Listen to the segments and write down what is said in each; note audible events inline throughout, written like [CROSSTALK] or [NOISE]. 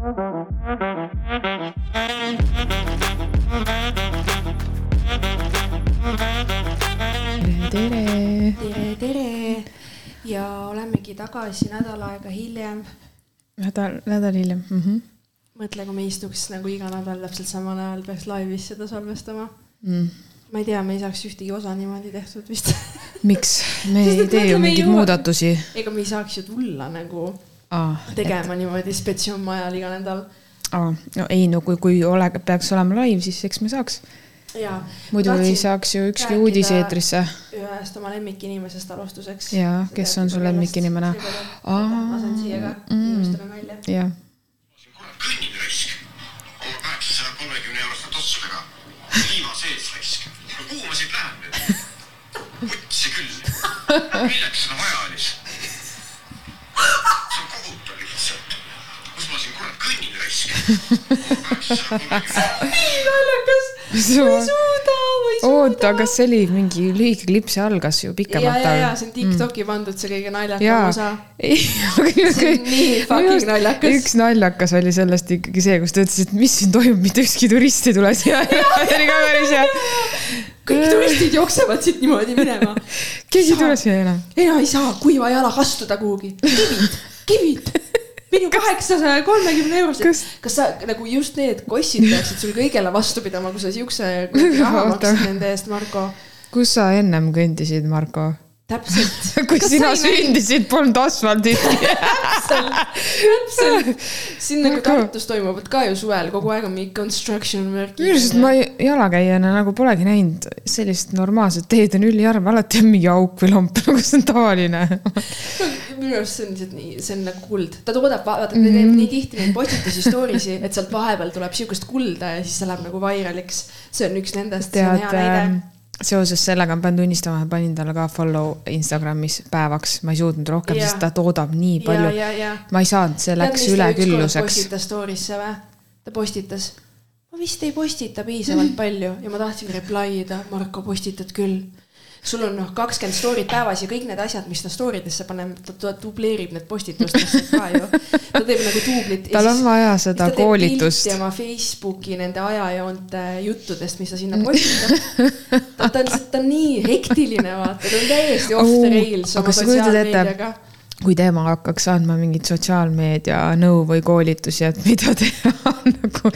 tere, tere. tere, ja olemegi tagasi nädal aega hiljem. nädal, nädal hiljem mm. -hmm. mõtle, kui me istuks nagu iga nädal täpselt samal ajal peaks laivis seda salvestama mm.. ma ei tea, me ei saaks ühtegi osa niimoodi tehtud vist miks? me ei tee mõtle, ju mingeid muudatusi ega me ei saaks ju tulla nagu ah,. tegema niimoodi spetsium ajal iga nädal. Ah, no ei, no kui, kui ole, peaks olema live, siis eks me saaks. ja. muidu ei saaks ju ükski uudis eetrisse. ühest oma lemmikinimesest alustuseks. Jaa, kes on su lemmikinimene? lasen siia ka Mm. inimestele nalja. jah, kurat kõnnin raisk oma kaheksasaja kolmekümne euroste tossudega liiva sees raisk no kuhu ma siit lähen nüüd vutsi küll milleks seda vaja oli see [LAUGHS] nii naljakas. ma ei suuda, ma ei suuda. oota, kas see oli mingi lühike klipp, see algas ju ja, pikemalt ja, ja see on Tiktoki pandud see kõige naljakam osa. aga nii fucking naljakas. üks naljakas oli sellest ikkagi see, kus ta ütles, et mis siin toimub, mitte ükski turist ei tule siia. see oli ka päris hea. kõik turistid jooksevad siit niimoodi minema. [LAUGHS] keegi ei tule siia enam. enam ei saa kuiva jalaga astuda kuhugi. kivid, kivid. Minu kaheksasaja kolmekümne eurosed Kas-. kas sa nagu just need kossid peaksid sul kõigele vastu pidama, kui sa siukse raha [LAUGHS] Oota. maksid nende eest, Marko? kus sa ennem kõndisid, Marko? Täpselt. [LAUGHS] kui sina sündisid, polnud asfalti. täpselt. siin nagu. Tartus toimuvad ka ju suvel kogu aeg on mingi construction work. minu arust ma jalakäijana nagu polegi näinud sellist normaalset teed on üliharv, alati on mingi auk või lamp, nagu see on tavaline. [LAUGHS] minu arust see on lihtsalt nii, see on nagu kuld, ta toodab, vaata ta teeb nii tihti neid postitusi story'si, et sealt vahepeal tuleb siukest kulda ja siis see läheb nagu viraliks. see on üks nendest, see on hea, näide. Seoses sellega ma pean tunnistama, panin talle ka follow Instagramis päevaks, ma ei suutnud rohkem, sest ta toodab nii palju. ma ei saanud, see läks ülekülluseks. postitas story'sse või? ta postitas. ma vist ei postita piisavalt palju ja ma tahtsin reply ida, Marko, postitad küll. Sul on noh, kakskümmend story't päevas ja kõik need asjad, mis ta story desse paneb, ta, dubleerib need postitustesse ka ju. ta teeb nagu duublit. tal on vaja seda koolitust. oma Facebooki nende ajajoonte juttudest, mis [LAUGHS] ta sinna postitab. ta, on, ta on nii hektiline, vaata, ta on täiesti off the rails aga sa kujutad ette, kui tema hakkaks andma mingit sotsiaalmeedia nõu või koolitusi, et mida [LAUGHS] teha nagu,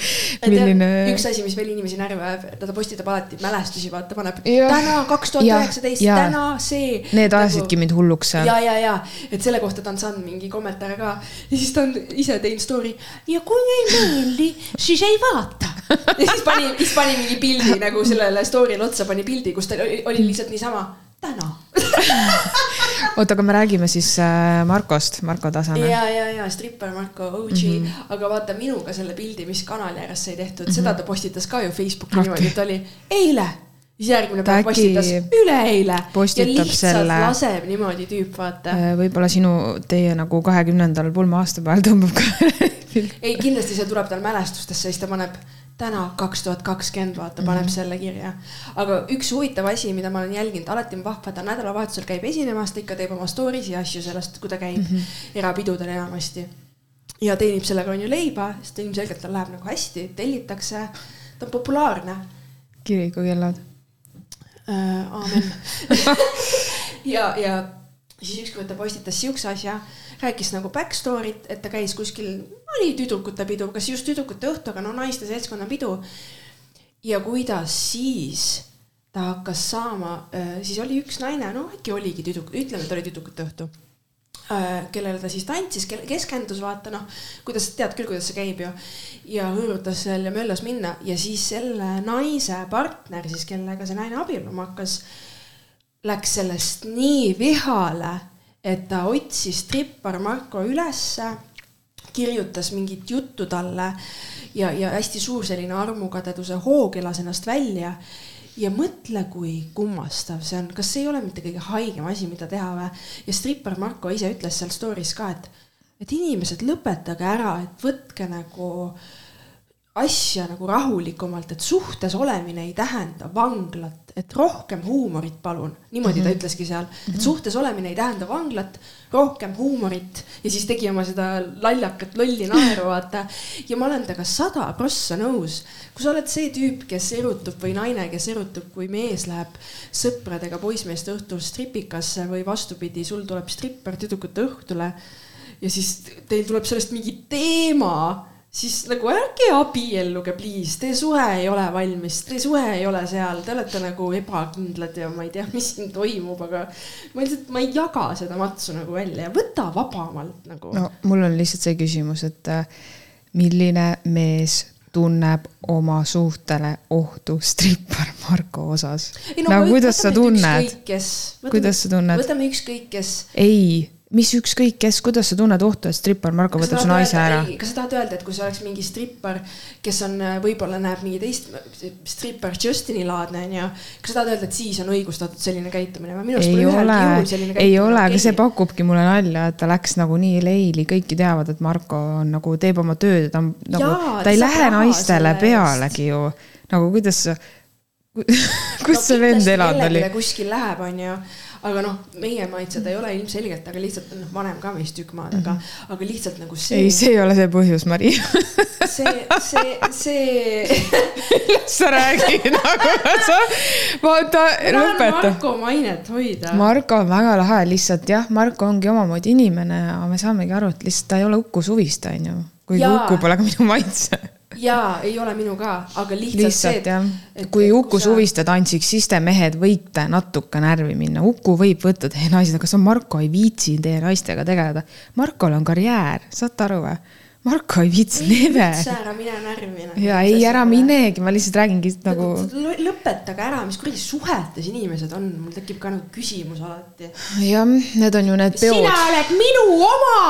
milline. üks asi, mis veel inimesi närvi ajab, ta postitab alati mälestusi, vaata, paneb Jah. täna kaks tuhat üheksateist, täna see. Need ajasidki mind hulluks ja, ja, ja, et selle kohta ta on saanud mingi kommentaare ka ja siis ta on ise teinud story ja kui ei meeldi, siis ei vaata. ja siis pani, siis pani mingi pildi nagu sellele story'le otsa pani pildi, kus ta oli, oli lihtsalt niisama täna. [LAUGHS] oota, aga me räägime siis äh, Markost, Marko Tasane. ja, ja, ja stripper Marko OG mm. -hmm. aga vaata minuga selle pildi, mis kanali ääres sai tehtud mm, -hmm. seda ta postitas ka ju Facebooki Okei. niimoodi, et oli eile. siis järgmine päev postitas üleeile. ja lihtsalt selle- laseb niimoodi tüüp, vaata. Äh, võib-olla sinu, teie nagu kahekümnendal pulma aastapäeval tõmbab ka ei, kindlasti see tuleb tal mälestustesse, siis ta paneb täna kaks tuhat kakskümmend, vaata, paneb mm -hmm. selle kirja. aga üks huvitav asi, mida ma olen jälginud, alati on vahva, ta nädalavahetusel käib esinemas, ta ikka teeb oma stories ja asju sellest, kui ta käib mm -hmm. erapidudel enamasti. ja teenib sellega on ju leiba, sest ilmselgelt tal läheb nagu hästi, tellitakse, ta on populaarne kirikukellad. äh,. aamen [LAUGHS] ja, ja siis ükskord ta postitas siukse asja, rääkis nagu back story't, et ta käis kuskil, oli tüdrukute pidu, kas just tüdrukute õhtu, aga no naiste seltskonna pidu. ja kuidas siis ta hakkas saama, siis oli üks naine, no äkki oligi tüdruk, ütleme, et oli tüdrukute õhtu kellele ta siis tantsis, keskendus, vaata noh, kuidas tead küll, kuidas see käib ju. ja hõõrutas seal ja möllas minna ja siis selle naise partner siis, kellega see naine abielluma hakkas, läks sellest nii vihale, et ta otsis trippar Marko ülesse, kirjutas mingit juttu talle ja, ja hästi suur selline armukadeduse hoog elas ennast välja ja mõtle, kui kummastav see on, kas see ei ole mitte kõige haigem asi, mida teha või? ja strippar Marko ise ütles seal story's ka, et, et inimesed lõpetage ära, et võtke nagu asja nagu rahulikumalt, et suhtes olemine ei tähenda vanglat, et rohkem huumorit, palun. niimoodi mm -hmm. ta mhm. ütleski seal, et suhtes olemine ei tähenda vanglat, rohkem huumorit ja siis tegi oma seda lallakat lolli naeru, vaata. ja ma olen temaga sada prossa nõus. kui sa oled see tüüp, kes erutub või naine, kes erutub, kui mees läheb sõpradega poissmeeste õhtul stripikasse või vastupidi, sul tuleb stripper tüdrukute õhtule ja siis teil tuleb sellest mingi teema siis nagu ärge abielluge, please, teie suhe ei ole valmis, teie suhe ei ole seal, te olete nagu ebakindlad ja ma ei tea, mis siin toimub, aga ma lihtsalt, ma ei jaga seda matsu nagu välja, võta vabamalt nagu. no mul on lihtsalt see küsimus, et äh, milline mees tunneb oma suhtele ohtu strippar Marko osas? No, nagu kuidas sa tunned? kuidas sa tunned? võtame ükskõik kes. ei mis ükskõik kes, kuidas sa tunned ohtu, et strippar Marko võtab su naise ära? kas sa tahad öelda, et kui see oleks mingi strippar, kes on, äh, võib-olla näeb mingi teist, strippar Justini laadne onju, kas sa tahad öelda, et siis on õigustatud selline käitumine? ei ole, ei ole, aga see pakubki mulle nalja, et ta läks nagu nii leili, kõiki teavad, et Marko on nagu teeb oma tööd, ta on nagu, ta ei lähe naistele pealegi ju. nagu kuidas [LAUGHS] kus no, see vend elanud oli? kuskil läheb, onju aga noh, meie maitsed ei ole ilmselgelt, aga lihtsalt noh, vanem ka meist tükk maad, aga, mhm. aga lihtsalt nagu see. ei, see ei ole see põhjus, Mari see, see, see sa räägid nagu sa, vaata, lõpeta. Marko mainet hoida. Marko on väga lahe, lihtsalt jah, Marko ongi omamoodi inimene ja me saamegi aru, et lihtsalt ta ei ole Uku Suviste, onju. kuigi Uku pole ka minu maitse jaa, ei ole minu ka, aga lihtsalt, lihtsalt see, et. kui Uku sa... Suviste tantsiks, siis te mehed võite natuke närvi minna. Uku võib võtta teie naised, aga sa, Marko, ei viitsi teie naistega tegeleda. Markol on karjäär, saate aru või? Marko ei viitsi neve. ära mine närvi. ja ei, ära minegi, ma lihtsalt räägingi nagu. lõpetage ära, mis kuradi suhetes inimesed on, mul tekib ka nagu küsimus alati. jah, need on ju need peod. sina oled minu oma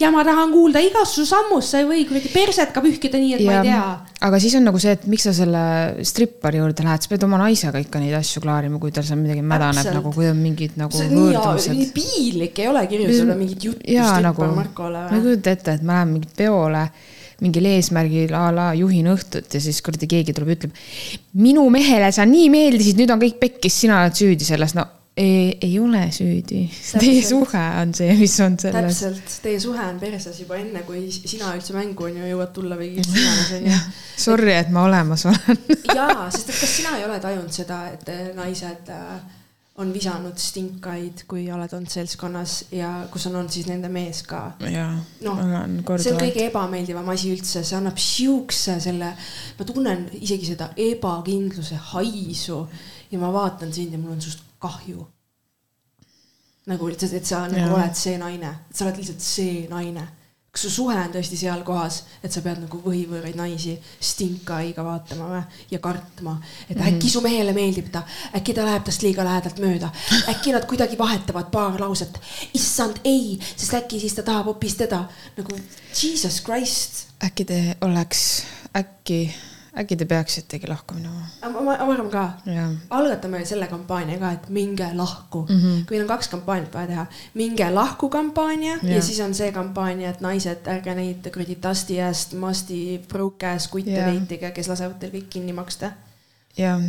ja ma tahan kuulda igast su sammust, sa ei või kuradi perset ka pühkida nii, et ja, ma ei tea. aga siis on nagu see, et miks sa selle strippari juurde lähed, sa pead oma naisega ikka neid asju klaarima, kui tal seal midagi mädaneb nagu, kui on mingid nagu võõrdumised. piinlik ei ole kirjutada mingit juttu strippar nagu, Markole. ma ei kujuta ette, et ma lähen mingit peo peole mingil eesmärgil a la juhin õhtut ja siis kuradi keegi tuleb ütleb. minu mehele sa nii meeldisid, nüüd on kõik pekkis, sina oled süüdi selles, no ei, ei ole süüdi. Teie suhe on see, mis on selles. täpselt, teie suhe on perses juba enne, kui sina üldse mängu on ju jõuad tulla või kes [LAUGHS] iganes on ju. Sorry, et ma olemas olen jaa, sest et kas sina ei ole tajunud seda, et naised äh, on visanud stinkaid, kui oled olnud seltskonnas ja kus on olnud siis nende mees ka. noh, see on kõige ebameeldivam asi üldse, see annab siukse selle, ma tunnen isegi seda ebakindluse haisu ja ma vaatan sind ja mul on sinust kahju. nagu lihtsalt, et sa nagu oled see naine, sa oled lihtsalt see naine kas su suhe on tõesti seal kohas, et sa pead nagu võhivõõraid naisi stinkaiga vaatama või ja kartma, et äkki mm. su mehele meeldib ta, äkki ta läheb tast liiga lähedalt mööda, äkki nad kuidagi vahetavad paar lauset. issand ei, sest äkki siis ta tahab hoopis teda nagu jesus christ. äkki te oleks, äkki äkki te peaksitegi lahku minema? ma, ma arvan ka. algatame selle kampaania ka, et minge lahku mm. -hmm. kui on kaks kampaaniat vaja teha, minge lahku kampaania ja. ja siis on see kampaania, et naised, ärge neid kuradi Dusty ass, Musty, broke ass kutte deitige, kes lasevad teil kõik kinni maksta. jah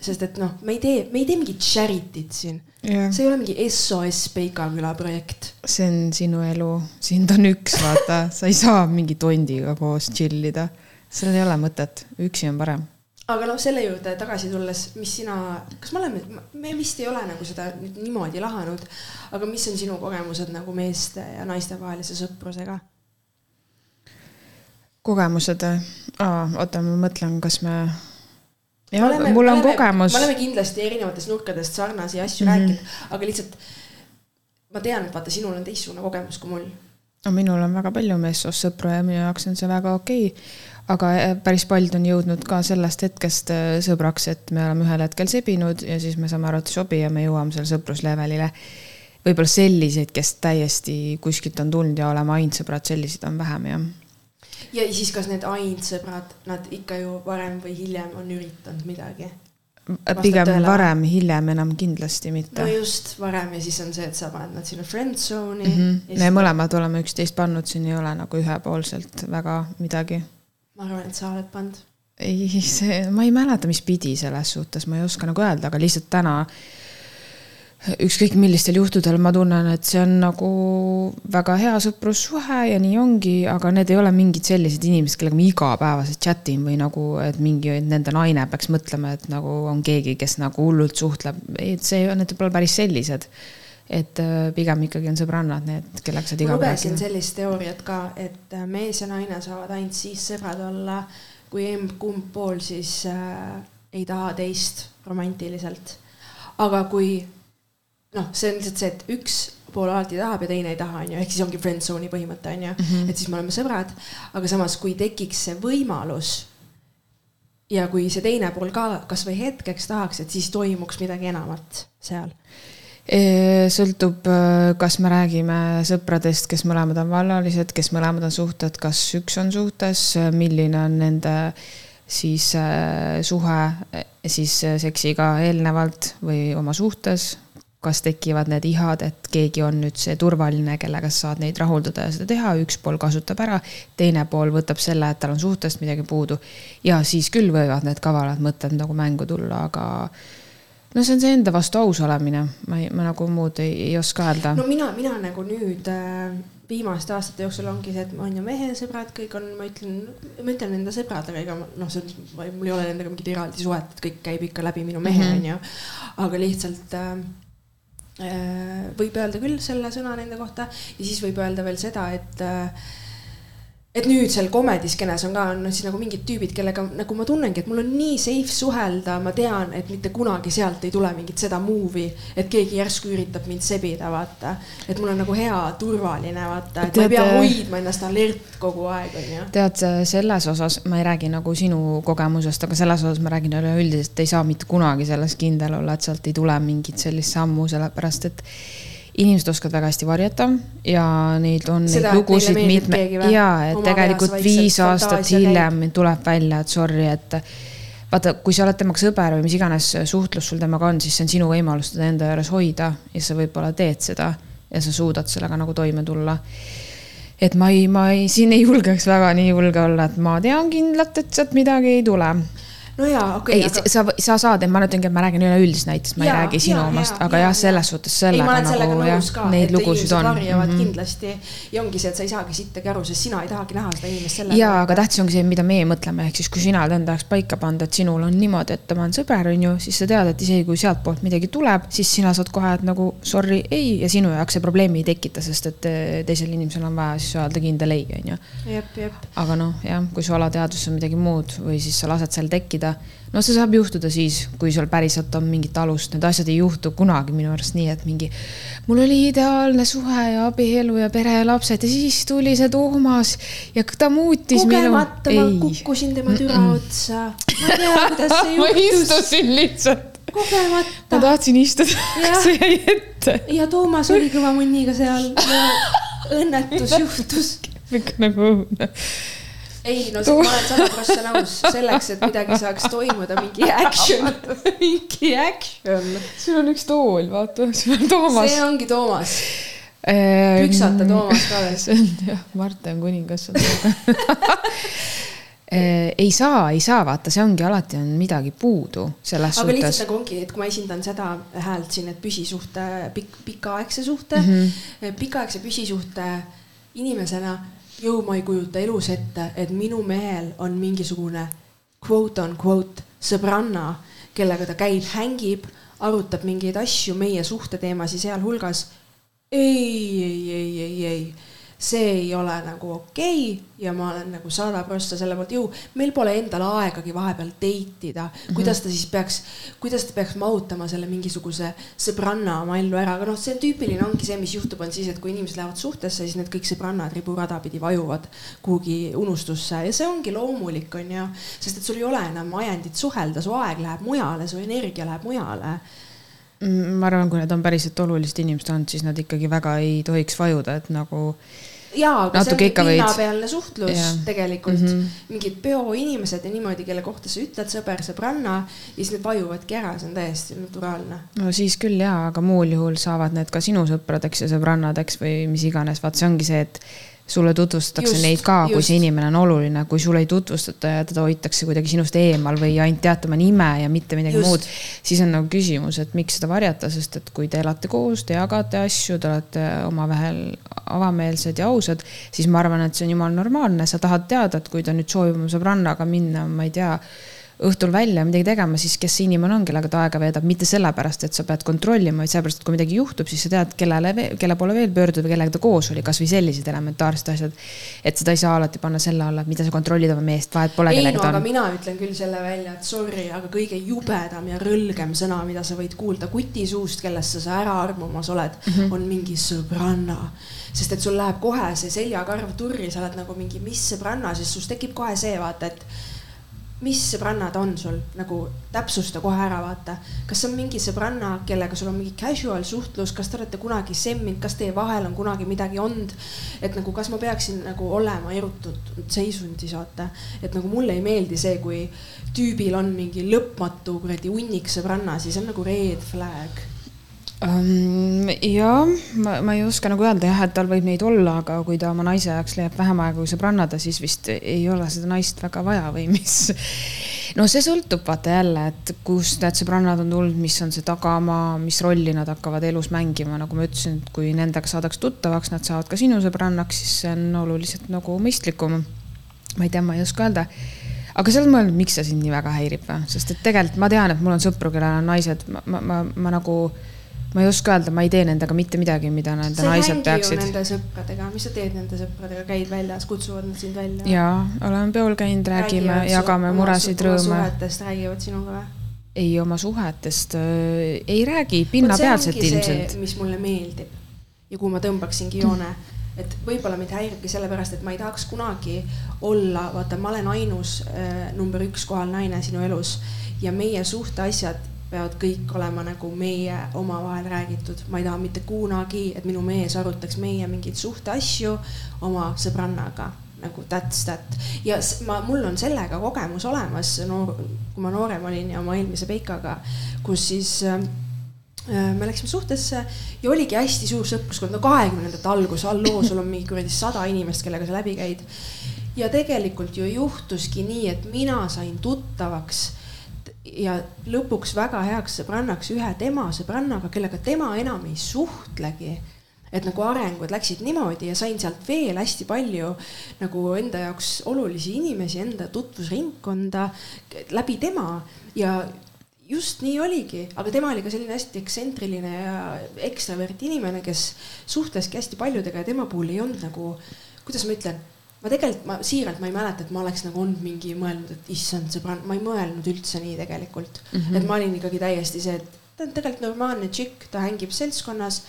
sest et noh, me ei tee, me ei tee mingit charity't siin. see ei ole mingi SOS Peikaküla projekt. see on sinu elu, sind on üks, vaata, sa ei saa mingi tondiga koos chill ida seal ei ole mõtet, üksi on parem. aga noh, selle juurde tagasi tulles, mis sina, kas me oleme, me vist ei ole nagu seda nüüd niimoodi lahanud, aga mis on sinu kogemused nagu meeste ja naiste vahelise sõprusega? kogemused, oota, ma mõtlen, kas me jah, mul on oleme, kogemus. me oleme kindlasti erinevatest nurkadest sarnasi asju mm -hmm. rääkinud, aga lihtsalt ma tean, et vaata, sinul on teistsugune kogemus kui mul. no minul on väga palju meessoost sõpru ja minu jaoks on see väga okei okay aga äh, päris paljud on jõudnud ka sellest hetkest äh, sõbraks, et me oleme ühel hetkel sebinud ja siis me saame aru, et ei sobi ja me jõuame seal sõpruslevelile. võib-olla selliseid, kes täiesti kuskilt on tulnud ja oleme ainsõbrad, selliseid on vähem, jah. ja siis, kas need ainsõbrad, nad ikka ju varem või hiljem on üritanud midagi? pigem tõele. varem, hiljem enam kindlasti mitte. no just, varem ja siis on see, et sa paned nad sinna friend zone'i mm. -hmm. me mõlemad oleme üksteist pannud, siin ei ole nagu ühepoolselt väga midagi ma arvan, et sa oled pannud. ei, see, ma ei mäleta, mis pidi selles suhtes, ma ei oska nagu öelda, aga lihtsalt täna ükskõik millistel juhtudel ma tunnen, et see on nagu väga hea sõprussuhe ja nii ongi, aga need ei ole mingid sellised inimesed, kellega ma igapäevaselt chat in või nagu, et mingi nende naine peaks mõtlema, et nagu on keegi, kes nagu hullult suhtleb, ei, et see, need pole päris sellised. Et äh, pigem ikkagi on sõbrannad need, kellega sa iga päev lugesin sellist teooriat ka, et äh, mees ja naine saavad ainult siis sõbrad olla, kui emb-kumb pool siis äh, ei taha teist romantiliselt. aga kui noh, see on lihtsalt see, et üks pool alati tahab ja teine ei taha, onju, ehk siis ongi friend zone'i põhimõte, onju, et siis me oleme sõbrad, aga samas, kui tekiks see võimalus ja kui see teine pool ka kasvõi hetkeks tahaks, et siis toimuks midagi enamat seal. sõltub, kas me räägime sõpradest, kes mõlemad on vallalised, kes mõlemad on suhted, kas üks on suhtes, milline on nende siis äh, suhe äh, siis äh, seksiga eelnevalt või oma suhtes. kas tekivad need ihad, et keegi on nüüd see turvaline, kellega sa saad neid rahuldada ja seda teha, üks pool kasutab ära, teine pool võtab selle, et tal on suhtest midagi puudu. ja siis küll võivad need kavalad mõtted nagu mängu tulla, aga no see on see enda vastu aus olemine, ma ei, ma nagu muud ei, ei oska öelda no mina, mina nagu nüüd äh, viimaste aastate jooksul ongi see, et ma on ju mehe sõbrad, kõik on, ma ütlen, ma ütlen enda sõbrad, aga ega noh, see on, mul ei ole nendega mingit eraldi suhet, et kõik käib ikka läbi minu mehe, Mhm. onju. aga lihtsalt äh, äh, võib öelda küll selle sõna nende kohta ja siis võib öelda veel seda, et äh, et nüüd seal comedy skeenes on ka on siis nagu mingid tüübid, kellega nagu ma tunnengi, et mul on nii safe suhelda, ma tean, et mitte kunagi sealt ei tule mingit seda movie, et keegi järsku üritab mind sebida, vaata. et mul on nagu hea turvaline, vaata, et ma ei pea Tead, hoidma ennast alert kogu aeg, onju. tead, selles osas ma ei räägi nagu sinu kogemusest, aga selles osas ma räägin üleüldiselt, ei saa mitte kunagi selles kindel olla, et sealt ei tule mingit sellist sammu, sellepärast et inimesed oskavad väga hästi varjata ja neid on Seda, neid lugusid mitme keegi või? ja et Oma tegelikult viis aastat hiljem tuleb välja, et sorry, et vaata, kui sa oled temaga sõber või mis iganes suhtlus sul temaga on, siis see on sinu võimalus teda enda juures hoida ja sa võib-olla teed seda ja sa suudad sellega nagu toime tulla et ma ei, ma ei, siin ei julgeks väga nii julge olla, et ma tean kindlalt, et sealt midagi ei tule. No jaa, okei ei, sa, sa saad, ma ütlengi, et ma räägin üleüldist näitest, ma ei Jaa, räägi sinu jaa, omast, jaa, aga jaa, jah, selles jaa. suhtes ei, ma sellega sellega nagu jah neid et lugusid on. varjavad kindlasti ja ongi see, et sa ei saagi sittagi aru, sest sina ei tahagi näha seda inimest selle. ja, aga tähtis ongi see, mida meie mõtleme, ehk siis kui sina oled enda jaoks paika pannud, et sinul on niimoodi, et tema on sõber, on ju, siis sa tead, et isegi kui sealtpoolt midagi tuleb, siis sina saad kohe, et nagu sorry, ei ja sinu jaoks see probleemi ei tekita, sest et eh, teisel inimesel on vaja siis öelda kindel ei, on ju aga noh, jah, kui su alateadvuses on midagi muud või siis sa lased seal tekkida, no see saab juhtuda siis, kui sul päriselt on mingit alust, need asjad ei juhtu kunagi minu arust nii, et mingi mul oli ideaalne suhe ja abielu ja pere ja lapsed ja siis tuli see Toomas ja ta muutis minu. kogemata ma kukkusin tema türa otsa. ma ei tea, kuidas see [LAUGHS] ma juhtus. istusin lihtsalt, ma kogemata. tahtsin istuda, [LAUGHS] Jah. see jäi ette. ja Toomas oli kõva munniga seal [LAUGHS] õnnetus juhtus. nagu õudne. Ei no see- ma olen sada prossa nõus, selleks, et midagi saaks toimuda, mingi action, [LAUGHS] mingi action. sul on üks tool, vaata, sul on Toomas see. ongi Toomas, püksata Toomas ka veel. see on jah, Marten Kuningas on temaga [LAUGHS] ei saa, ei saa, vaata, see ongi alati on midagi puudu selles aga lihtsalt suhtes. nagu ongi, et kui ma esindan seda häält siin, et püsisuhte, pikk, pikaaegse suhte mm. -hmm. pikaaegse püsisuhte inimesena, jõu ma ei kujuta elus ette, et minu mehel on mingisugune quote on quote sõbranna, kellega ta käib, hängib, arutab mingeid asju, meie suhteteemasi sealhulgas. ei, ei, ei, ei, ei, see ei ole nagu okei okay ja ma olen nagu sada prossa selle poolt, ju meil pole endal aegagi vahepeal date ida, kuidas ta siis peaks, kuidas ta peaks mahutama selle mingisuguse sõbranna oma ellu ära, aga noh, see on tüüpiline ongi see, mis juhtub, on siis, et kui inimesed lähevad suhtesse, siis need kõik sõbrannad riburada pidi vajuvad kuhugi unustusse. Ja see ongi loomulik, on ju, sest et sul ei ole enam ajendit suhelda, su aeg läheb mujale, su energia läheb mujale ma arvan, kui need on päriselt olulised inimesed olnud, siis nad ikkagi väga ei tohiks vajuda, et nagu jaa, aga see on pinnapealne suhtlus Jah. tegelikult mm. -hmm. mingid peoinimesed ja niimoodi, kelle kohta sa ütled sõber, sõbranna ja siis need vajuvadki ära, see on täiesti naturaalne. no siis küll jaa, aga muul juhul saavad need ka sinu sõpradeks ja sõbrannadeks või mis iganes, vaat see ongi see, et sulle tutvustatakse Just, neid ka, kui see inimene on oluline, kui sulle ei tutvustata ja teda hoitakse kuidagi sinust eemal või ainult tead tema nime ja mitte midagi Just. muud. siis on nagu küsimus, et miks seda varjata, sest et kui te elate koos, te jagate asju, te olete omavahel avameelsed ja ausad, siis ma arvan, et see on jumala normaalne, sa tahad teada, et kui ta nüüd soovib oma sõbrannaga minna, ma ei tea õhtul välja midagi tegema, siis kes see inimene on, kellega ta aega veedab, mitte sellepärast, et sa pead kontrollima, vaid sellepärast, et kui midagi juhtub, siis sa tead, kellele, kelle poole veel pöörduda või kellega ta koos oli, kasvõi sellised elementaarsed asjad. et seda ei saa alati panna selle alla, mida sa kontrollid oma meest, vahet pole, ei kellega no ta aga on. mina ütlen küll selle välja, et sorry, aga kõige jubedam ja rõlgem sõna, mida sa võid kuulda kuti suust, kellest sa, ära armumas oled mm. -hmm. on mingi sõbranna. sest et sul läheb kohe see seljakarv turri, sa oled nagu mingi, mis sõbranna, siis sus tekib kohe see vaata, et mis sõbranna ta on sul, nagu täpsusta kohe ära, vaata. kas on mingi sõbranna, kellega sul on mingi casual suhtlus, kas te olete kunagi semminud, kas teie vahel on kunagi midagi olnud? et nagu, kas ma peaksin nagu olema erutatud seisundis, vaata. et nagu mulle ei meeldi see, kui tüübil on mingi lõpmatu kuradi hunnik sõbranna, siis on nagu red flag ja ma, ma ei oska nagu öelda jah, et tal võib neid olla, aga kui ta oma naise jaoks leiab vähem aega kui sõbrannada, siis vist ei ole seda naist väga vaja või mis. [LAUGHS] no see sõltub vaata jälle, et kust need sõbrannad on tulnud, mis on see tagamaa, mis rolli nad hakkavad elus mängima, nagu ma ütlesin, et kui nendega saadaks tuttavaks, nad saavad ka sinu sõbrannaks, siis see on oluliselt nagu mõistlikum. ma ei tea, ma ei oska öelda aga sa oled mõelnud, miks see sind nii väga häirib või, sest et tegelikult ma tean, et mul on sõpru, kellel on naised, ma, ma, ma, ma nagu ma ei oska öelda, ma ei tee nendega mitte midagi, mida nende sa naised peaksid. nende sõpradega, mis sa teed nende sõpradega, käid väljas, kutsuvad nad sind välja? ja, oleme peol käinud, räägime, jagame muresid, rõõme. suhetest räägivad sinuga või? ei, oma suhetest äh, ei räägi, pinnapealselt ilmselt. mis mulle meeldib ja kuhu ma tõmbaksingi joone, et võib-olla mind häiribki sellepärast, et ma ei tahaks kunagi olla, vaata, ma olen ainus äh, number üks kohal naine sinu elus ja meie suhteasjad peavad kõik olema nagu meie omavahel räägitud, ma ei taha mitte kunagi, et minu mees arutaks meie mingeid suhteasju oma sõbrannaga. Nagu that's that. Ja ma, mul on sellega kogemus olemas, noor, kui ma noorem olin ja oma eelmise peikaga, kus siis äh, me läksime suhtesse ja oligi hästi suur sõpruskond, no kahekümnendate algus, halloo, sul on mingi kuradi sada inimest, kellega sa läbi käid. ja tegelikult ju juhtuski nii, et mina sain tuttavaks ja lõpuks väga heaks sõbrannaks ühe tema sõbrannaga, kellega tema enam ei suhtlegi. Et nagu arengud läksid niimoodi ja sain sealt veel hästi palju nagu enda jaoks olulisi inimesi, enda tutvusringkonda läbi tema. Ja just nii oligi, aga tema oli ka selline hästi ekstsentriline ja ekstravert inimene, kes suhtleski hästi paljudega ja tema puhul ei olnud nagu, kuidas ma ütlen, ma tegelikult, ma siiralt, ma ei mäleta, et ma oleks nagu olnud mingi mõelnud, et issand sõbrann, ma ei mõelnud üldse nii tegelikult mm. -hmm. et ma olin ikkagi täiesti see, et ta on tegelikult normaalne tšikk, ta hängib seltskonnas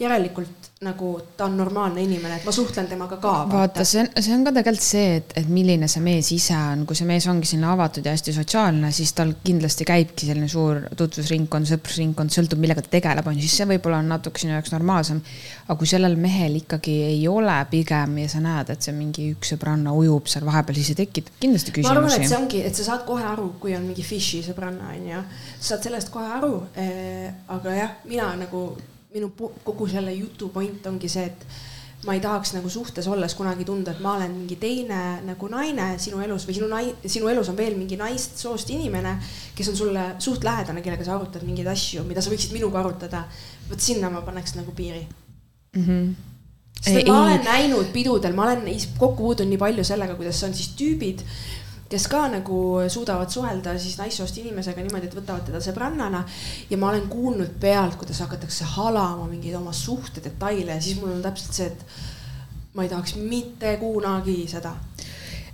järelikult nagu ta on normaalne inimene, et ma suhtlen temaga ka. vaata, see on, see on ka tegelikult see, et, et milline see mees ise on, kui see mees ongi selline avatud ja hästi sotsiaalne, siis tal kindlasti käibki selline suur tutvusringkond, sõprusringkond, sõltub, millega ta tegeleb, on ju, siis see võib-olla on natuke sinu jaoks normaalsem. aga kui sellel mehel ikkagi ei ole pigem ja sa näed, et see mingi üks sõbranna ujub seal vahepeal, siis see tekitab kindlasti küsimusi. ma arvan, et see ongi, et sa saad kohe aru, kui on mingi fish'i sõbranna, onju, sa saad sellest kohe aru eh,. aga jah, mina nagu minu kogu selle jutu point ongi see, et ma ei tahaks nagu suhtes olles kunagi tunda, et ma olen mingi teine nagu naine sinu elus või sinu nai-, sinu elus on veel mingi naist soost inimene, kes on sulle suht lähedane, kellega sa arutad mingeid asju, mida sa võiksid minuga arutada. vot sinna ma paneks nagu piiri mm. -hmm. sest et ma olen näinud pidudel, ma olen kokku puutunud nii palju sellega, kuidas on siis tüübid kes ka nagu suudavad suhelda siis naissoost inimesega niimoodi, et võtavad teda sõbrannana. ja ma olen kuulnud pealt, kuidas hakatakse halama mingeid oma suhtedetaile ja siis mul on täpselt see, et ma ei tahaks mitte kunagi seda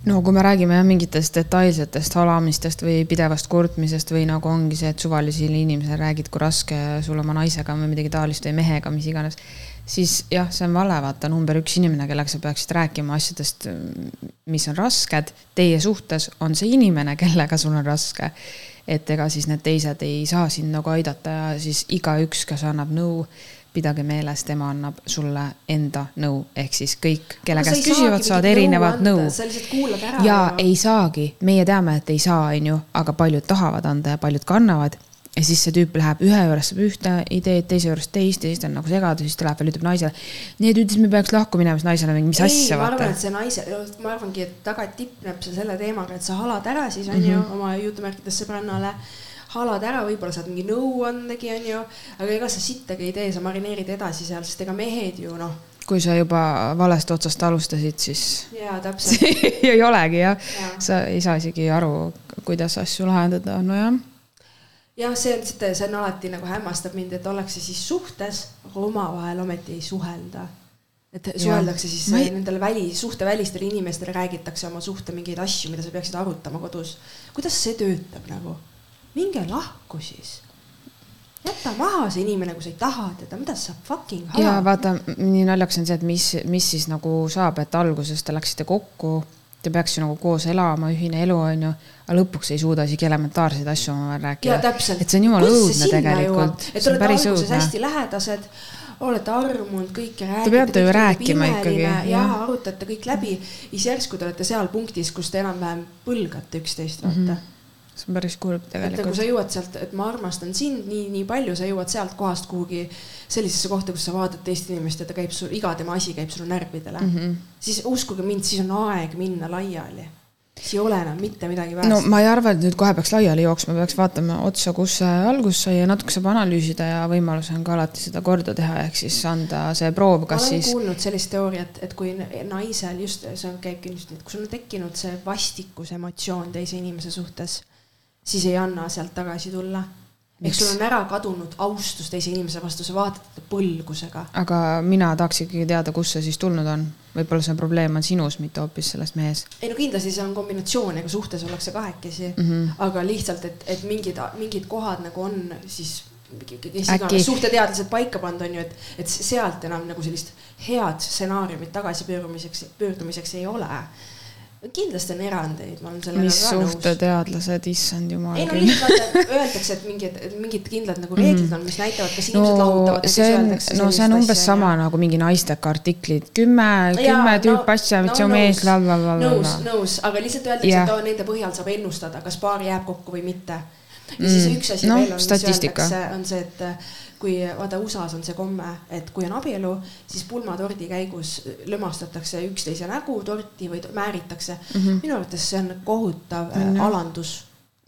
no kui me räägime jah mingitest detailsetest halamistest või pidevast kurtmisest või nagu ongi see, et suvalisele inimesele räägid, kui raske sul oma naisega või midagi taolist või mehega, mis iganes. Siis jah, see on vale, vaata number üks inimene, kellega sa peaksid rääkima asjadest, mis on rasked teie suhtes, on see inimene, kellega sul on raske. et ega siis need teised ei saa sind nagu aidata ja siis igaüks, kes annab nõu pidage meeles, tema annab sulle enda nõu, ehk siis kõik, kelle käest küsivad, saavad erinevat nõu. sa lihtsalt kuulad ära. ja ei saagi, meie teame, et ei saa, onju, aga paljud tahavad anda ja paljud ka annavad. Ja siis see tüüp läheb ühe juures saab ühte ideed, teise juures teist ja siis ta on nagu segadus, siis ta läheb veel ütleb naisele. nii et ütles, me peaks lahku minema, siis naisele mingi, mis ei, asja ma arvan, et see naise, ma arvangi, et taga tipneb see selle teemaga, et sa halad ära siis onju mm. -hmm. oma jutumärkides sõbrannale. halad ära, võib-olla saad mingi nõuandegi onju, aga ega sa sittagi ei tee, sa marineerid edasi seal, sest ega mehed ju noh, kui sa juba valest otsast alustasid, siis jaa täpselt [LAUGHS] ei olegi jah Jaa. sa ei saa isegi aru, kuidas asju lahendada, nojah. Jah, see on, see on alati nagu hämmastab mind, et ollakse siis suhtes, aga omavahel ometi ei suhelda. et suheldakse siis Ma ei... nendele väli, suhtevälistele inimestele räägitakse oma suhte mingeid asju, mida sa peaksid arutama kodus. kuidas see töötab nagu? minge lahku siis. jäta maha see inimene, kui sa ei taha teda, mida sa fucking ja halad. vaata, nii naljakas on see, et mis, mis siis nagu saab, et alguses te läksite kokku, te peaks ju nagu koos elama, ühine elu on ju, aga lõpuks ei suuda isegi elementaarseid asju omavahel rääkida. täpselt. et see on jumala õudne tegelikult. et on olete alguses hästi lähedased, olete armunud kõike. peate ju rääkima ikkagi, ja arutate kõik läbi, siis järsku te olete seal punktis, kus te enam-vähem põlgate üksteist, vaata mm. -hmm see on päris kurb nagu tegelikult. sa jõuad sealt, et ma armastan sind nii, nii palju, sa jõuad sealt kohast kuhugi sellisesse kohta, kus sa vaatad teist inimest ja ta käib sul, iga tema asi käib sulle närvidele mm. -hmm. siis uskuge mind, siis on aeg minna laiali. siis ei ole enam mitte midagi väärt no ma ei arva, et nüüd kohe peaks laiali jooksma, peaks vaatama otsa, kus see algus sai ja natuke saab analüüsida ja võimalus on ka alati seda korda teha, ehk siis anda see proov, ma kas olen siis kuulnud sellist teooriat, et kui naisel just, see on, käibki just kui sul on tekkinud see vastikus emotsioon teise inimese suhtes, siis ei anna sealt tagasi tulla. Miks? sul on ära kadunud austus teise inimese vastu, sa vaatad teda põlgusega. aga mina tahaks ikkagi teada, kust see siis tulnud on. võib-olla see probleem on sinus, mitte hoopis selles mehes. ei no kindlasti see on kombinatsioon, ega suhtes ollakse kahekesi mm. -hmm. aga lihtsalt, et, et mingid, mingid kohad nagu on siis kes iganes suhteteadlased paika pannud, on ju, et, et sealt enam nagu sellist head stsenaariumit tagasipöördumiseks, pöördumiseks ei ole. Kindlasti on erandeid, ma olen sellega mis suhteteadlased, issand jumal ei no lihtsalt öeldakse, et mingid, mingid kindlad nagu reeglid on, mis näitavad, kas inimesed no lahutavad. see on, no see on umbes sama nagu mingi naisteka artiklid, kümme, kümme tüüpi asja, see on mees, la la la la nõus, nõus, aga lihtsalt öeldakse yeah., et oo, nende põhjal saab ennustada, kas paar jääb kokku või mitte. ja siis Mm. üks asi Noh, veel on, mis öeldakse, on see, et kui vaata USA-s on see komme, et kui on abielu, siis pulmatordi käigus lömastatakse üksteise nägu torti või määritakse mm. -hmm. minu arvates see on kohutav äh, jah. alandus,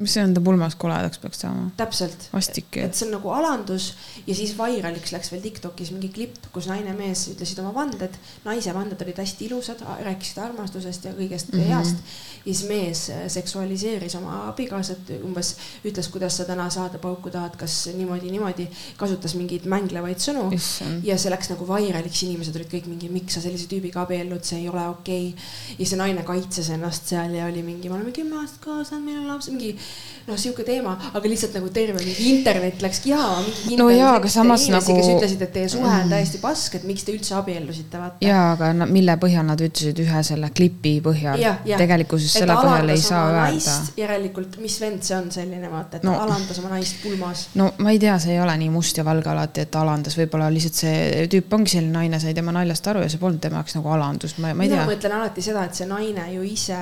mis see enda pulmas koledaks peaks saama? täpselt vastik et see on nagu alandus ja siis vairaliks läks veel Tiktokis mingi klipp, kus naine ja mees ütlesid oma vanded. naise vanded olid hästi ilusad, rääkisid armastusest ja kõigest mm. -hmm. heast. ja siis mees äh, seksualiseeris oma abikaasat, umbes ütles, kuidas sa täna saada pauku tahad, kas niimoodi, niimoodi. kasutas mingeid mänglevaid sõnu issand, ja see läks nagu vairaliks, inimesed olid kõik mingi, miks sa sellise tüübiga abiellud, see ei ole okei okay.. ja see naine kaitses ennast seal ja oli mingi, me oleme kümme aastat olnud, meil on laps, mingi noh, sihuke teema, aga lihtsalt nagu terve mingi internet läkski jaa. No jaa, aga samas inimesi, kes nagu- ütlesid, et teie suhe on täiesti pask, et miks te üldse abiellusite, vaata. jaa, aga na- mille põhjal nad ütlesid ühe selle klipi põhjal tegelikkuses selle põhjal ei saa öelda järelikult, mis vend see on selline, vaata, et No. no. alandas oma naist pulmas. no ma ei tea, see ei ole nii must ja valge alati, et alandas, võib-olla lihtsalt see tüüp ongi selline naine, sai tema naljast aru ja see polnud tema jaoks nagu alandus, ma, ma ei mina tea. mõtlen alati seda, et see naine ju ise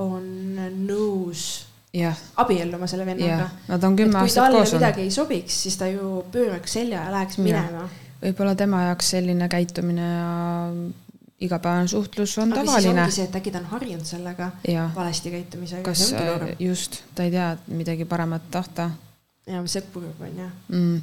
on nõus abielluma selle vennaga nad on kümme kui aastat talle koos olnud. midagi ei sobiks, siis ta ju pööraks selja ja läheks minema. võib-olla tema jaoks selline käitumine ja igapäevane suhtlus on aga tavaline see, et äkki ta on harjunud sellega jah, valesti käitumisega. kas äh, just, ta ei tea midagi paremat tahta ja see kurb on jah. mm..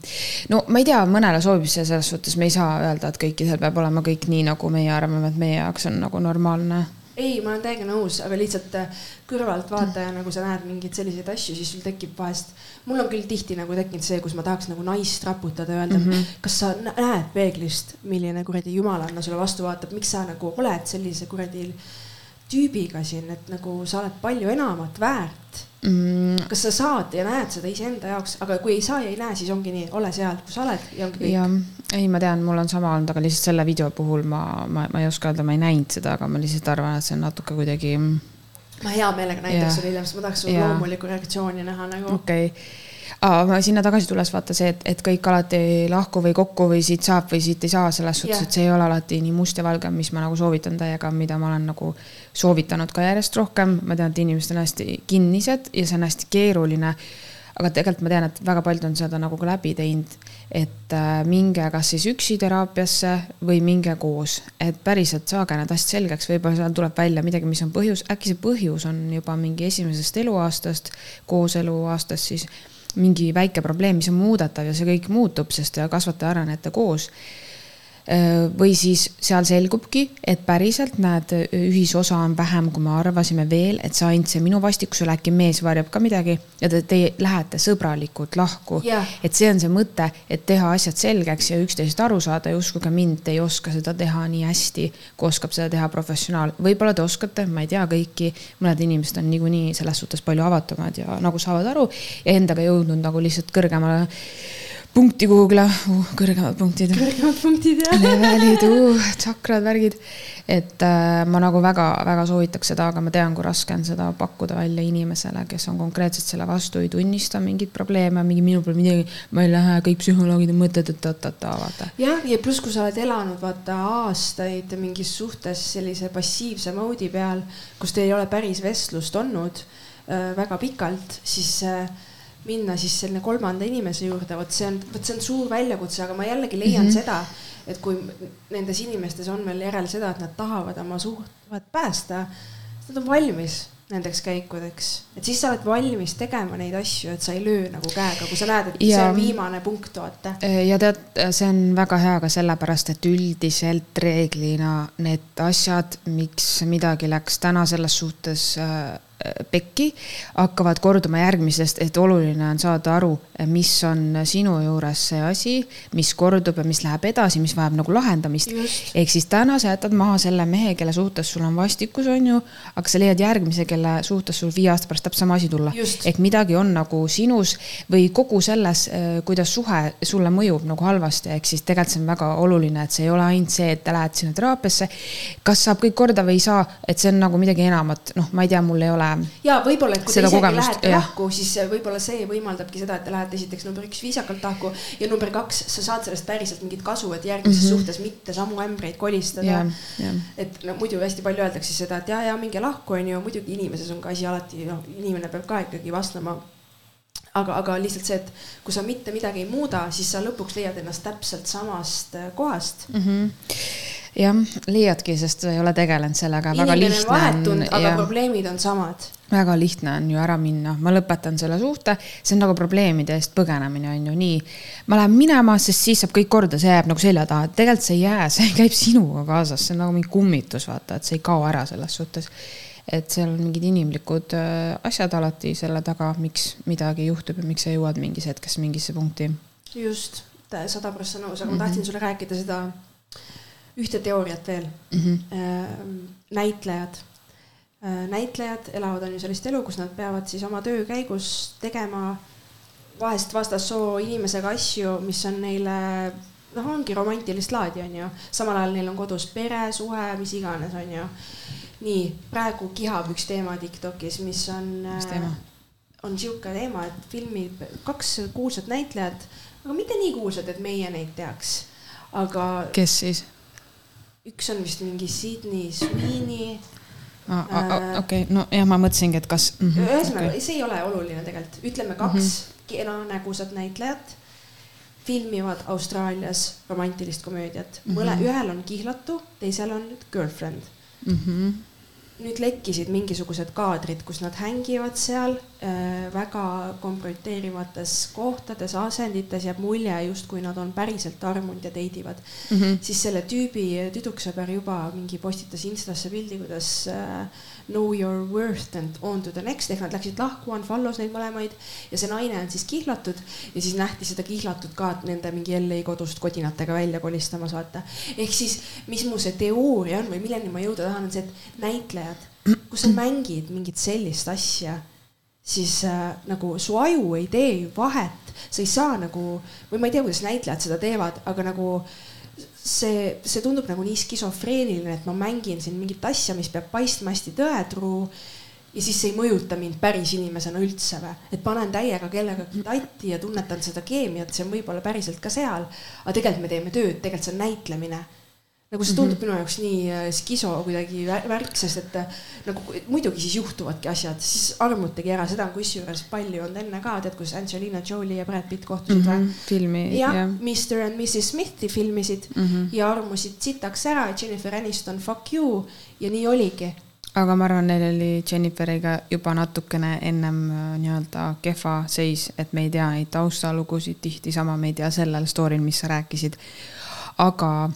no ma ei tea, mõnele sobib see selles suhtes, me ei saa öelda, et kõikidel peab olema kõik nii, nagu meie arvame, et meie jaoks on nagu normaalne. ei, ma olen täiega nõus, aga lihtsalt äh, kõrvaltvaataja, nagu sa näed mingeid selliseid asju, siis sul tekib vahest, mul on küll tihti nagu tekkinud see, kus ma tahaks nagu naist raputada ja öelda mm, -hmm. kas sa nä- näed peeglist, milline kuradi jumalanna sulle vastu vaatab, miks sa nagu oled sellise kuradi tüübiga siin, et nagu sa oled palju enamat väärt Mm, kas sa saad ja näed seda iseenda jaoks, aga kui ei saa ja ei näe, siis ongi nii, ole seal, kus sa oled ja ongi kõik. jah, ei, ma tean, mul on sama olnud, aga lihtsalt selle video puhul ma, ma, ma ei oska öelda, ma ei näinud seda, aga ma lihtsalt arvan, et see on natuke kuidagi ma hea meelega näitaks sulle hiljem, sest ma tahaks su Jah. loomulikku reaktsiooni näha nagu. okei okay.. Aga sinna tagasi tulles vaata see, et, et kõik alati lahku või kokku või siit saab või siit ei saa, selles suhtes, Jah. et see ei ole alati nii must ja valge, mis ma nagu soovitan täiega, mida ma olen nagu soovitanud ka järjest rohkem. ma tean, et inimesed on hästi kinnised ja see on hästi keeruline. aga tegelikult ma tean, et väga paljud on seda nagu ka läbi teinud, et äh, minge kas siis üksi teraapiasse või minge koos, et päriselt saage need asjad selgeks, võib-olla seal tuleb välja midagi, mis on põhjus, äkki see põhjus on juba mingi esimesest eluaastast, kooseluaastast siis mingi väike probleem, mis on muudetav ja see kõik muutub, sest te kasvate arenete koos või siis seal selgubki, et päriselt näed, ühisosa on vähem, kui me arvasime veel, et see ainult see minu vastikusel äkki mees varjab ka midagi ja te, te lähete sõbralikult lahku. Yeah.. et see on see mõte, et teha asjad selgeks ja üksteisest aru saada. Ja uskuge mind, te ei oska seda teha nii hästi, kui oskab seda teha professionaal. võib-olla te oskate, ma ei tea kõiki, mõned inimesed on niikuinii selles suhtes palju avatumad ja nagu saavad aru ja endaga jõudnud nagu lihtsalt kõrgemale punkti kuhugile uh,, kõrgemad punktid. kõrgemad punktid jah. levelid uh,, tsakrad, värgid. et äh, ma nagu väga-väga soovitaks seda, aga ma tean, kui raske on seda pakkuda välja inimesele, kes on konkreetselt selle vastu, ei tunnista mingeid probleeme, mingi minul pole midagi, ma ei lähe, kõik psühholoogid on mõtted, et ta-ta-ta, vaata. jah, ja pluss, kui sa oled elanud vaata aastaid mingis suhtes sellise passiivse mode'i peal, kus teil ei ole päris vestlust olnud äh, väga pikalt, siis äh, minna siis selline kolmanda inimese juurde, vot see on, vot see on suur väljakutse, aga ma jällegi leian mm -hmm. seda, et kui nendes inimestes on veel järel seda, et nad tahavad oma suhted päästa, siis nad on valmis nendeks käikudeks, et siis sa oled valmis tegema neid asju, et sa ei löö nagu käega, kui sa näed, et ja, see on viimane punkt, vaata. ja tead, see on väga hea ka sellepärast, et üldiselt reeglina need asjad, miks midagi läks täna selles suhtes äh, pekki, hakkavad korduma järgmisest, et oluline on saada aru, mis on sinu juures see asi, mis kordub ja mis läheb edasi, mis vajab nagu lahendamist. ehk siis täna sa jätad maha selle mehe, kelle suhtes sul on vastikus, on ju, aga sa leiad järgmise, kelle suhtes sul viie aasta pärast täpselt sama asi tulla. ehk midagi on nagu sinus või kogu selles, äh, kuidas suhe sulle mõjub nagu halvasti, ehk siis tegelikult see on väga oluline, et see ei ole ainult see, et te lähete sinna teraapiasse. kas saab kõik korda või ei saa, et see on nagu midagi enamat, noh, ma ei tea, mul ei ole ja võib-olla, et kui te isegi kogemust, lähete jah. lahku, siis võib-olla see võimaldabki seda, et te lähete esiteks number üks viisakalt lahku ja number kaks, sa saad sellest päriselt mingit kasu, et järgmises mm -hmm. suhtes mitte samu ämbreid kolistada. et no muidu hästi palju öeldakse seda, et ja, ja minge lahku, onju, muidugi inimeses on ka asi alati, noh, inimene peab ka ikkagi vastama aga, aga lihtsalt see, et kui sa mitte midagi ei muuda, siis sa lõpuks leiad ennast täpselt samast kohast mm. -hmm jah, leiadki, sest ei ole tegelenud sellega. inimene on vahetunud, aga ja... probleemid on samad. väga lihtne on ju ära minna, ma lõpetan selle suhte, see on nagu probleemide eest põgenemine on ju. Nii. ma lähen minema, sest siis saab kõik korda, see jääb nagu selja taha, tegelikult see ei jää, see [LAUGHS] käib sinuga kaasas, see on nagu mingi kummitus, vaata, et see ei kao ära selles suhtes. Et seal on mingid inimlikud äh, asjad alati selle taga, miks midagi juhtub ja miks sa jõuad mingis hetkes mingisse punkti. just, sada prossa nõus, aga ma tahtsin sulle rääkida seda ühte teooriat veel mm. -hmm. näitlejad, äh, näitlejad elavad on ju sellist elu, kus nad peavad siis oma töö käigus tegema vahest vastassoo inimesega asju, mis on neile noh, ongi romantilist laadi, on ju. samal ajal neil on kodus pere, suhe, mis iganes, on ju. nii, praegu kihab üks teema Tiktokis, mis on. mis teema? on sihuke teema, et filmib kaks kuulsat näitlejat, aga mitte nii kuulsad, et meie neid teaks, aga. kes siis? Üks on vist mingi Sydney Sweeney ah,. okei okay., no jah, ma mõtlesingi, et kas mm. -hmm, ühesõnaga okay., see ei ole oluline tegelikult, ütleme kaks mm -hmm. kena nägusat näitlejat filmivad Austraalias romantilist komöödiat mm. -hmm. mõle, ühel on kihlatu, teisel on girlfriend mm. -hmm nüüd lekkisid mingisugused kaadrid, kus nad hängivad seal äh, väga kompromiteerivates kohtades, asendites, jääb mulje, justkui nad on päriselt armunud ja date ivad mm. -hmm. siis selle tüübi tüdruksõber juba mingi postitas Instasse pildi, kuidas äh, know your worth and on to the next ehk nad läksid lahku, unfollow's neid mõlemaid ja see naine on siis kihlatud ja siis nähti seda kihlatut ka nende mingi LA kodust kodinatega välja kolistamas, vaata. ehk siis, mis mu see teooria on või milleni ma jõuda tahan, on see, et näitlejad, kui sa mängid mingit sellist asja, siis äh, nagu su aju ei tee ju vahet, sa ei saa nagu või ma ei tea, kuidas näitlejad seda teevad, aga nagu see, see tundub nagu nii skisofreeniline, et ma mängin siin mingit asja, mis peab paistma hästi tõetruu ja siis see ei mõjuta mind päris inimesena üldse või, et panen täiega kellegagi tatti ja tunnetan seda keemiat, see on võib-olla päriselt ka seal, aga tegelikult me teeme tööd, tegelikult see on näitlemine. Nagu see tundub mm -hmm. minu jaoks nii äh, skiso kuidagi värk, sest et äh, nagu muidugi siis juhtuvadki asjad, siis armutagi ära, seda on kusjuures palju olnud enne ka, tead, kus Angelina Jolie ja Brad Pitt kohtusid mm -hmm. filmi. jah ja., Mr and Mrs Smithi filmisid mm -hmm. ja armusid sitaks ära, Jennifer Aniston, fuck you ja nii oligi aga ma arvan, neil oli Jenniferiga juba natukene ennem äh, nii-öelda kehva seis, et me ei tea neid taustalugusid tihti, sama me ei tea sellel story'l, mis sa rääkisid. aga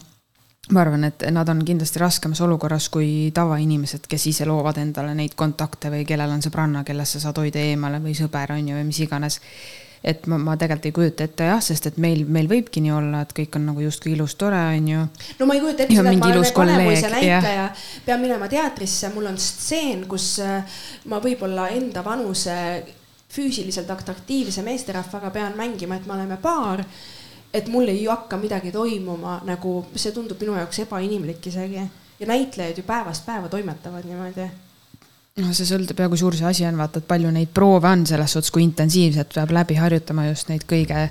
ma arvan, et nad on kindlasti raskemas olukorras kui tavainimesed, kes ise loovad endale neid kontakte või kellel on sõbranna, kellest sa saad hoida eemale või sõber on ju või mis iganes. et ma, ma tegelikult ei kujuta ette jah, sest et meil, meil võibki nii olla, et kõik on nagu justkui ilus, tore on ju. no ma ei kujuta ette seda, et ma olen Vanemuise näitleja, pean minema teatrisse, mul on stseen, kus äh, ma võib-olla enda vanuse füüsiliselt atraktiivse meesterahvaga pean mängima, et me oleme paar et mul ei hakka midagi toimuma, nagu see tundub minu jaoks ebainimlik isegi ja näitlejad ju päevast päeva toimetavad niimoodi. no see sõltub ja kui suur see asi on, vaata, et palju neid proove on selles suhtes, kui intensiivselt peab läbi harjutama just neid kõige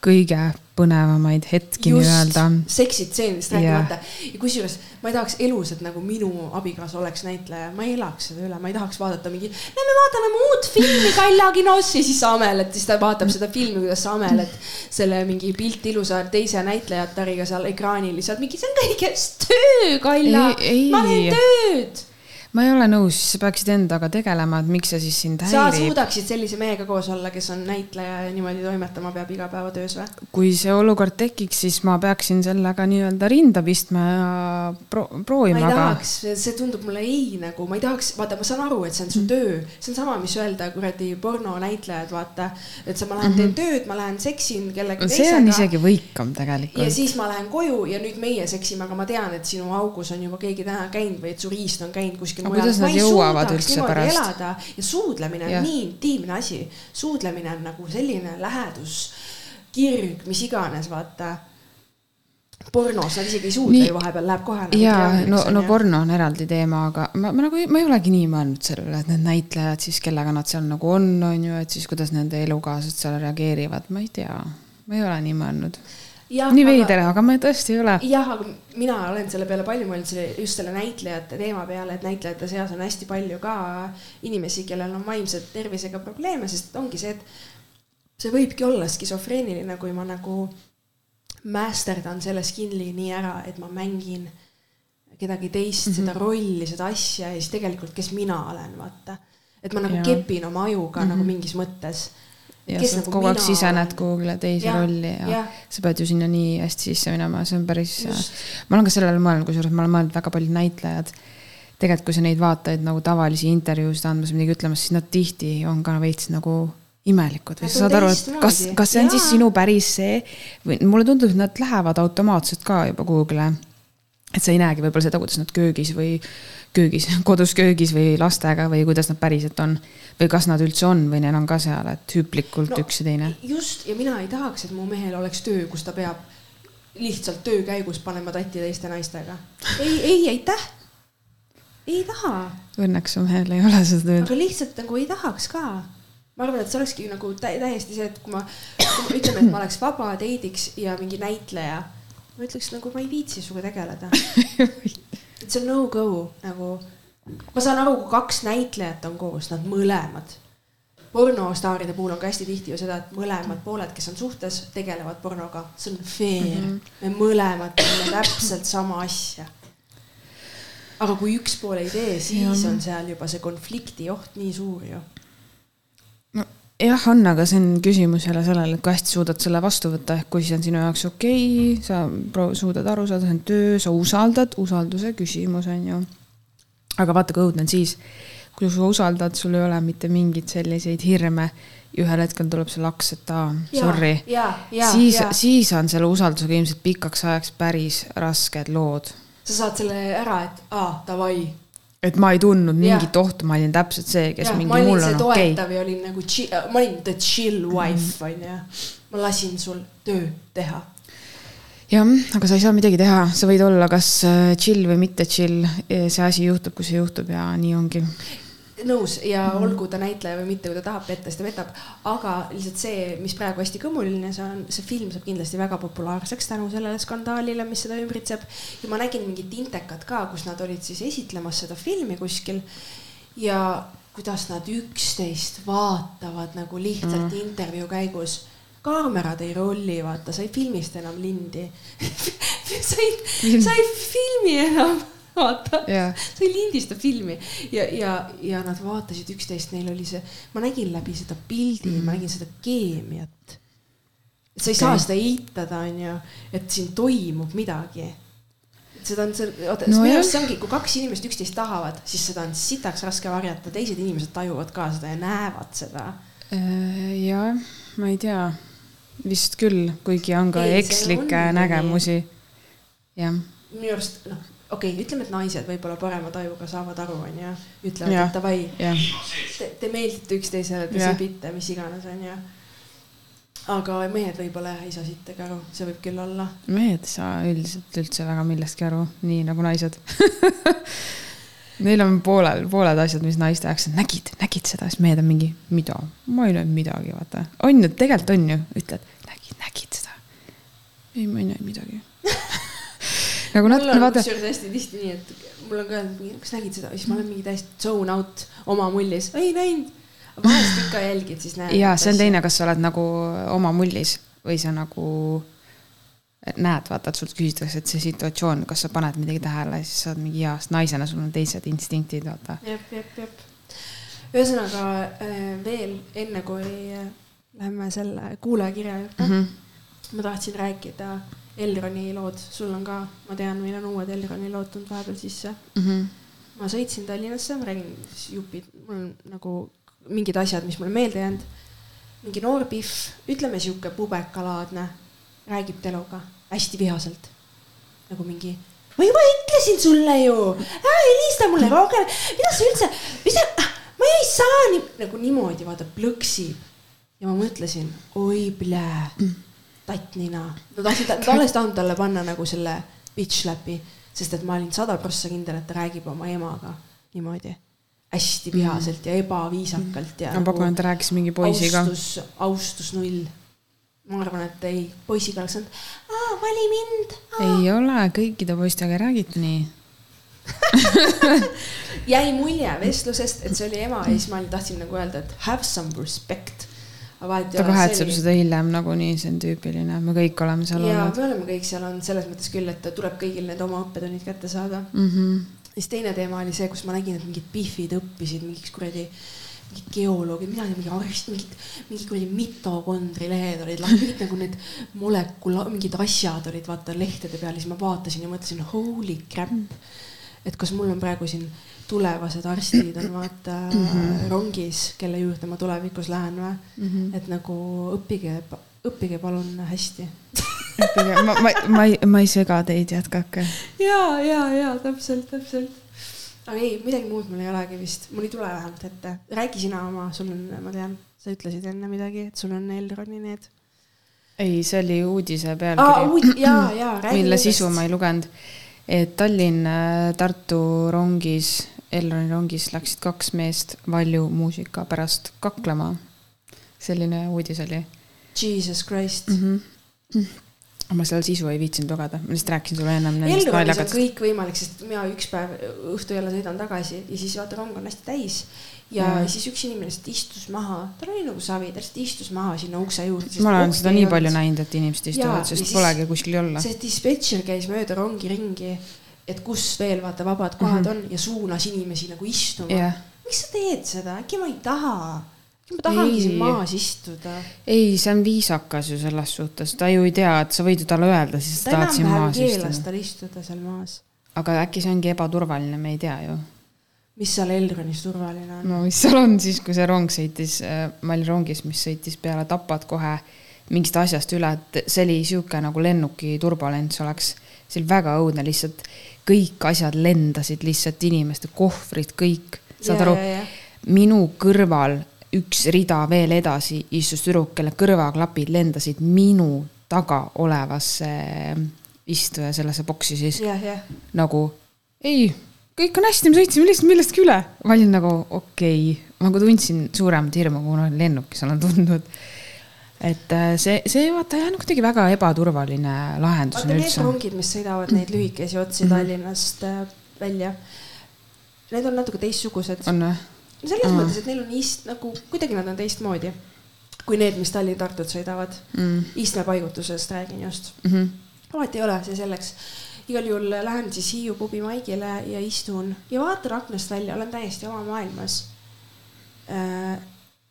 kõige põnevamaid hetki nii-öelda. seksitseenidest rääkimata. Yeah. ja kusjuures ma ei tahaks elus, et nagu minu abikaasa oleks näitleja, ma ei elaks seda üle, ma ei tahaks vaadata mingi, lähme vaatame muud filmi Kalla kinos ja siis Amelet, siis ta vaatab seda filmi, kuidas Amelet selle mingi pilt ilusa teise näitlejatariga seal ekraanil lihtsalt mingi, see on kõigest töö, Kalla, ma teen tööd ma ei ole nõus, sa peaksid endaga tegelema, et miks see siis sind häirib. sa suudaksid sellise mehega koos olla, kes on näitleja ja niimoodi toimetama peab igapäevatöös või? kui see olukord tekiks, siis ma peaksin sellega nii-öelda rinda pistma ja pro proovima. ma ei tahaks, see tundub mulle ei nagu, ma ei tahaks, vaata, ma saan aru, et see on su mm. töö, see on sama, mis öelda kuradi pornonäitlejad, vaata, et sa, ma lähen teen tööd, ma lähen seksin kellegi teisega. see on isegi võikam tegelikult. ja siis ma lähen koju ja nüüd meie seksime, aga ma tean, et sinu augus on juba keegi täna käinud või et su riist on käinud kuskil kuskil mujal. kuidas nad jõuavad üldse pärast? elada ja suudlemine on ja. nii intiimne asi, suudlemine on nagu selline lähedus, kirg, mis iganes, vaata pornos nad isegi ei suudle ju vahepeal, läheb kohe nagu. jaa, no, no porno on eraldi teema, aga ma, ma nagu, ma ei olegi nii mõelnud selle üle, et need näitlejad siis, kellega nad seal nagu on, on ju, et siis kuidas nende elukaaslased seal reageerivad, ma ei tea, ma ei ole nii mõelnud nii veider, aga ma tõesti ei ole. jah, aga mina olen selle peale palju mõelnud, selle just selle näitlejate teema peale, et näitlejate seas on hästi palju ka inimesi, kellel on vaimse tervisega probleeme, sest ongi see, et see võibki olla skisofreeniline, kui ma nagu masterdan selle skill'i nii ära, et ma mängin kedagi teist mm, -hmm. seda rolli, seda asja ja siis tegelikult, kes mina olen, vaata. et ma nagu ja. kepin oma ajuga mm -hmm. nagu mhm. mingis mõttes ja sa nagu kogu aeg sisened kuhugile teise ja, rolli ja, ja sa pead ju sinna nii hästi sisse minema, see on päris. ma olen ka sellele mõelnud, kusjuures ma olen mõelnud väga paljud näitlejad. tegelikult, kui sa neid vaatad nagu tavalisi intervjuusid andmas, midagi ütlemas, siis nad tihti on ka veits nagu imelikud või sa saad aru, et kas, kas see on ja. siis sinu päris see või mulle tundub, et nad lähevad automaatselt ka juba kuhugile. et sa ei näegi võib-olla seda, kuidas nad köögis või köögis, [LAUGHS] kodus köögis või lastega või kuidas nad päriselt on. või kas nad üldse on või neil on ka seal, et hüplikult no, üks ja teine. just ja mina ei tahaks, et mu mehel oleks töö, kus ta peab lihtsalt töö käigus panema tatti teiste naistega. ei, ei, aitäh. ei taha. Õnneks su mehel ei ole seda tööd. aga lihtsalt nagu ei tahaks ka ma arvan, et see olekski nagu täiesti see, et kui ma, kui ma ütleme, et ma oleks vaba deidiks ja mingi näitleja, ma ütleks nagu ma ei viitsi sinuga tegeleda [LAUGHS] et see on no-go nagu. ma saan aru, kui kaks näitlejat on koos, nad mõlemad. pornostaaride puhul on ka hästi tihti ju seda, et mõlemad pooled, kes on suhtes, tegelevad pornoga, see on fair mm. -hmm. me mõlemad teeme täpselt sama asja. aga kui üks pool ei tee, siis on seal juba see konflikti oht nii suur ju jah, on, aga see on küsimus jälle sellele, et kui hästi suudad selle vastu võtta, ehk kui see on sinu jaoks okei okay,, sa suudad aru saada, see on töö, sa usaldad, usalduse küsimus on ju. aga vaata, kui õudne on siis, kui sa usaldad, sul ei ole mitte mingeid selliseid hirme ja ühel hetkel tuleb see laks, et aa, sorry. siis, siis on selle usaldusega ilmselt pikaks ajaks päris rasked lood. sa saad selle ära, et aa, davai et ma ei tundnud mingit ja. ohtu, ma olin täpselt see, kes ja, mingi mul on okei okay.. ja olin nagu, ma olin the chill wife onju mm -hmm., ma lasin sul töö teha. jah, aga sa ei saa midagi teha, sa võid olla kas äh, chill või mitte chill, see asi juhtub, kui see juhtub ja nii ongi nõus ja mm -hmm. olgu ta näitleja või mitte, kui ta tahab petta, siis ta petab, aga lihtsalt see, mis praegu hästi kõmuline, see on, see film saab kindlasti väga populaarseks tänu sellele skandaalile, mis seda ümbritseb. ja ma nägin mingit intekat ka, kus nad olid siis esitlemas seda filmi kuskil ja kuidas nad üksteist vaatavad nagu lihtsalt mm. intervjuu käigus kaamerad ei rolli, vaata, sa ei filmista enam lindi [LAUGHS] sa ei, sa ei filmi enam vaata yeah., sa ei lindista filmi ja, ja, ja nad vaatasid üksteist, neil oli see, ma nägin läbi seda pildi mm., ma nägin seda keemiat. sa ei okay. saa seda eitada, onju, et siin toimub midagi. seda on see, oota no, minu arust see ongi, kui kaks inimest üksteist tahavad, siis seda on sitaks raske varjata, teised inimesed tajuvad ka seda ja näevad seda. Äh, jah, ma ei tea, vist küll, kuigi on ka ei, ekslikke nägemusi. jah. minu arust, noh okei okay,, ütleme, et naised võib-olla parema tajuga saavad aru, onju, ütlevad, et davai, te, te meeldite üksteisele, te sebite, mis iganes, onju. aga mehed võib-olla ei saa sittagi aru, see võib küll olla. mehed ei saa üldiselt üldse väga millestki aru, nii nagu naised [LAUGHS] Neil on poolel, pooled asjad, mis naiste jaoks on, nägid, nägid seda, siis mehed on mingi, mida, ma ei näinud midagi, vaata. on ju, tegelikult on ju, ütled, nägid, nägid seda. ei, ma ei näinud midagi [LAUGHS] nagu natuke vaata. kusjuures hästi tihti nii, et mul on ka kas nägid seda, siis ma olen mingi täiesti zone out oma mullis, ei näinud. vahest ikka jälgid, siis näed. ja see on teine, kas sa oled nagu oma mullis või sa nagu näed, vaata, et sult küsitakse, et see situatsioon, kas sa paned midagi tähele, siis sa oled mingi jaa, sest naisena sul on teised instinktid, vaata. jep, jep, jep. ühesõnaga äh, veel enne, kui äh, läheme selle kuulajakirja juurde mm, -hmm. ma tahtsin rääkida Elroni lood, sul on ka, ma tean, meil on uued Elroni lood tulnud vahepeal sisse mm. -hmm. ma sõitsin Tallinnasse, ma räägin jupid, mul on nagu mingid asjad, mis mulle meelde jäänud. mingi noor pihv, ütleme sihuke pubekalaadne, räägib teluga hästi vihaselt. nagu mingi, ma juba ütlesin sulle ju, ära helista mulle rohkem, mida sa üldse, mis sa, ma ei saa nii, nagu niimoodi vaata plõksib. ja ma mõtlesin, oi plää mm tattnina. ma tahtsin, ta alles tahtnud talle panna nagu selle bitch slap'i, sest et ma olin sada prossa kindel, et ta räägib oma emaga niimoodi hästi vihaselt ja ebaviisakalt ja. ma pakun, et ta rääkis mingi poisiga. austus, austus null. ma arvan, et ei, poisiga oleks olnud, vali mind. ei ole, kõikide poistega ei räägita nii [LAUGHS] jäi mulje vestlusest, et see oli ema ja siis ma tahtsin nagu öelda, et have some respect ta kahetseb selline... seda hiljem nagunii, see on tüüpiline, me kõik oleme seal ja, olnud. me oleme kõik seal olnud selles mõttes küll, et tuleb kõigil need oma õppetunnid kätte saada mm. -hmm. siis teine teema oli see, kus ma nägin, et mingid pihvid õppisid mingiks kuradi mingid geoloogid, tea, mingi arst, mingid, mingi kuradi mitokondrilehed olid, mingid nagu need molekula-, mingid asjad olid vaata lehtede peal ja siis ma vaatasin ja mõtlesin, holy crap. et kas mul on praegu siin tulevased arstid on vaata mm -hmm. rongis, kelle juurde ma tulevikus lähen või mm. -hmm. et nagu õppige, õppige palun hästi õppige, ma, ma, ma ei, ma ei sega teid, jätkake. ja, ja, ja täpselt, täpselt. aga ei, midagi muud mul ei olegi vist, mul ei tule vähemalt ette. räägi sina oma, sul on, ma tean, sa ütlesid enne midagi, et sul on Elroni need. ei, see oli uudise pealkiri ah,. Uud... ja, ja, räägi. mille sisu ma ei lugenud et Tallinn-Tartu rongis Elroni rongis läksid kaks meest Valju muusika pärast kaklema. selline uudis oli. Jesus Christ mm. -hmm. ma seal sisu ei viitsinud lugeda, ma lihtsalt rääkisin sulle ennem. Elronis on kõik võimalik, sest mina üks päev õhtul jälle sõidan tagasi ja siis vaata, rong on hästi täis. ja mm. siis üks inimene lihtsalt istus maha, tal oli nagu savi, ta lihtsalt istus maha sinna ukse juurde. ma olen seda nii palju näinud, et inimesed istuvad, sest polegi kuskil olla. see dispetšer käis mööda rongi ringi et kus veel vaata vabad kohad mm -hmm. on ja suunas inimesi nagu istuma yeah.. miks sa teed seda, äkki ma ei taha? äkki ma tahangi siin maas istuda? ei, see on viisakas ju selles suhtes, ta ju ei tea, et sa võid ju talle öelda, siis sa tahad siin maas istuda. keelas tal istuda seal maas. aga äkki see ongi ebaturvaline, me ei tea ju. mis seal Elronis turvaline on? no mis seal on siis, kui see rong sõitis, äh, ma olin rongis, mis sõitis peale Tapat kohe mingist asjast üle, et see oli sihuke nagu lennuki turbulents oleks. see oli väga õudne, lihtsalt kõik asjad lendasid lihtsalt, inimeste kohvrid, kõik, saad aru? minu kõrval üks rida veel edasi istus tüdruk, kelle kõrvaklapid lendasid minu taga olevasse istuja sellesse boksi siis. nagu ei, kõik on hästi, me sõitsime lihtsalt millestki üle. ma olin nagu okei okay., ma nagu tundsin suuremat hirmu, kui ma lennukis olen tundnud. Et äh, see, see vaata jah, on kuidagi väga ebaturvaline lahendus. vaata need rongid, mis sõidavad neid lühikesi otsi -hmm. Tallinnast äh, välja, need on natuke teistsugused. on või? selles mõttes, et neil on ist- nagu kuidagi nad on teistmoodi kui need, mis Tallinn-Tartut sõidavad mm.. istmepaigutusest räägin just mm. -hmm. vahet ei ole, see selleks. igal juhul lähen siis Hiiu pubi maigile ja istun ja vaatan aknast välja, olen täiesti oma maailmas. Äh,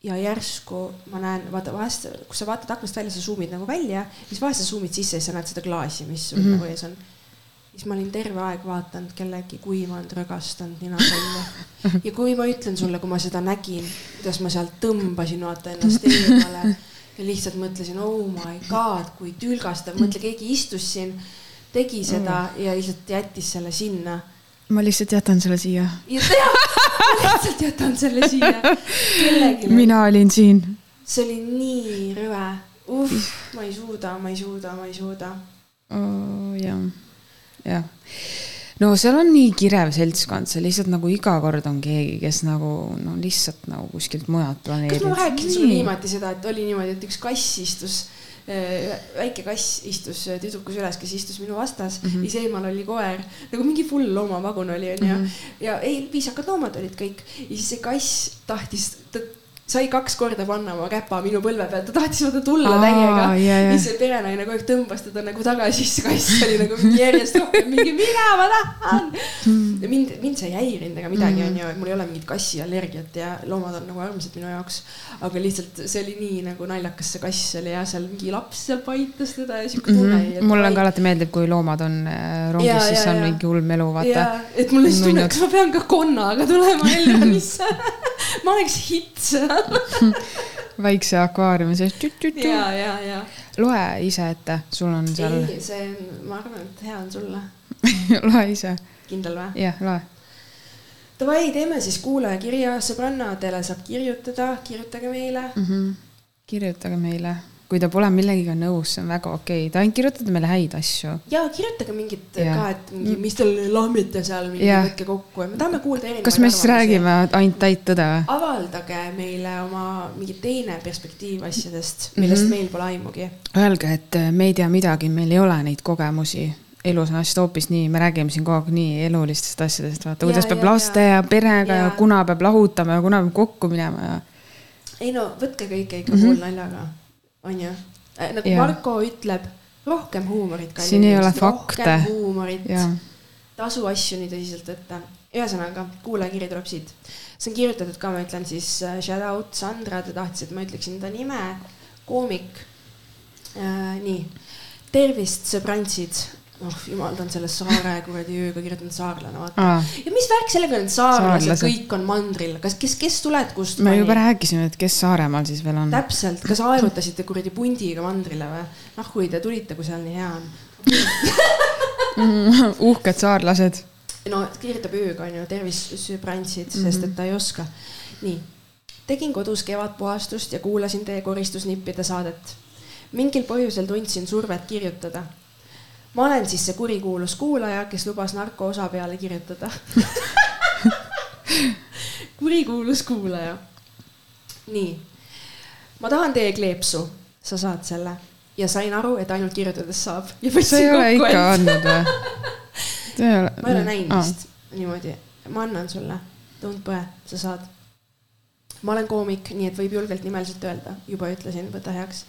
ja järsku ma näen, vaata vahest, kui sa vaatad aknast välja, sa suumid nagu välja, siis vahest sa suumid sisse ja sa näed seda klaasi, mis sul mm -hmm. nagu ees on siis ma olin terve aeg vaadanud kellegi kuivanud, rögastanud ninasalli. ja kui ma ütlen sulle, kui ma seda nägin, kuidas ma sealt tõmbasin vaata ennast eemale ja lihtsalt mõtlesin, oh my god, kui tülgastav, mõtle, keegi istus siin, tegi seda mm. ja lihtsalt jättis selle sinna. Ma lihtsalt jätan selle siia. ma lihtsalt jätan selle siia mina olin siin. see oli nii rõve, uh, ma ei suuda, ma ei suuda, ma ei suuda oh,. jah jah. no seal on nii kirev seltskond, see lihtsalt nagu iga kord on keegi, kes nagu no lihtsalt nagu kuskilt mujalt planeerib. kas ma rääkisin sulle viimati seda, et oli niimoodi, et üks kass istus väike kass istus tüdrukus üles, kes istus minu vastas mm, -hmm. siis eemal oli koer, nagu mingi full loomavagun oli, onju. Mhm. ja ei, viisakad loomad olid kõik ja siis see kass tahtis, ta sai kaks korda panna oma käpa minu põlve peal, ta tahtis vaata tulla Aa, täiega yeah,. Yeah. siis see perenaine kogu aeg tõmbas teda nagu tagasi, siis kass oli nagu mingi järjest rohkem mingi mina ma tahan mm.. ja mind, mind see ei häirinud ega midagi, onju, et mul ei ole mingit kassiallergiat ja loomad on nagu armsad minu jaoks. aga lihtsalt see oli nii nagu naljakas, see kass oli ja seal mingi laps seal paitas teda ja siuke tunne mm. -hmm. mulle ka alati meeldib, kui loomad on äh, rongis, siis ja, on ja. mingi ulm elu, vaata. et mul lihtsalt tunne, kas ma pean ka konnaga tulema Elronisse [LAUGHS] ma oleks hits [LAUGHS] väikse akvaariumi sees. ja, ja, ja. loe ise ette, sul on seal. ei, see ma arvan, et hea on sulle [LAUGHS] loe ise. kindel või? jah, loe. Davai, teeme siis kuulajakirja, sõbrannadele saab kirjutada, kirjutage meile mm. -hmm. kirjutage meile kui ta pole millegagi nõus, see on väga okei okay., ta ainult kirjutab meile häid asju. ja kirjutage mingit ja. ka, et mingi, mis teil lahmite seal, võtke kokku ja me tahame kuulda erinevaid. kas me siis räägime ainult täit tõde või? avaldage meile oma mingi teine perspektiiv asjadest, millest mm -hmm. meil pole aimugi. Öelge, et me ei tea midagi, meil ei ole neid kogemusi elus on asjad hoopis nii, me räägime siin kogu aeg nii elulistest asjadest, vaata, kuidas peab ja, laste ja, ja perega ja. ja kuna peab lahutama ja kuna peab kokku minema ja. ei no võtke kõike ikka mm -hmm. poolnaljaga on ju äh,. nagu ja. Marko ütleb, rohkem huumorit. siin ei ole fakte. tasu asju nii tõsiselt võtta. ühesõnaga, kuulajakiri tuleb siit. see on kirjutatud ka, ma ütlen siis äh, shout out Sandra, ta tahtis, et ma ütleksin ta nime. koomik äh,. nii, tervist, sõbrantsid oh jumal, ta on selle saare kuradi ööga kirjutanud saarlane, vaata ah.. ja mis värk sellega on, saarlased, saarlased kõik on mandril, kas, kes, kes tuled, kust? me juba rääkisime, et kes Saaremaal siis veel on. täpselt, kas aerutasite kuradi pundiga mandrile või? noh, kui te tulite, kui seal nii hea on uhked saarlased. no kirjutab ööga onju, tervist sõbrantsid mm, -hmm. sest et ta ei oska. nii, tegin kodus kevadpuhastust ja kuulasin teie koristusnippide saadet. mingil põhjusel tundsin survet kirjutada ma olen siis see kurikuulus kuulaja, kes lubas narko osa peale kirjutada. [LAUGHS] Kurikuulus kuulaja. nii, ma tahan teie kleepsu, sa saad selle. Ja sain aru, et ainult kirjutades saab. sa ei ole ikka andnud või? [LAUGHS] ma ei ole näinud vist. Niimoodi, ma annan sulle, don't põe, sa saad. ma olen koomik, nii et võib julgelt nimeliselt öelda, juba ütlesin, võta heaks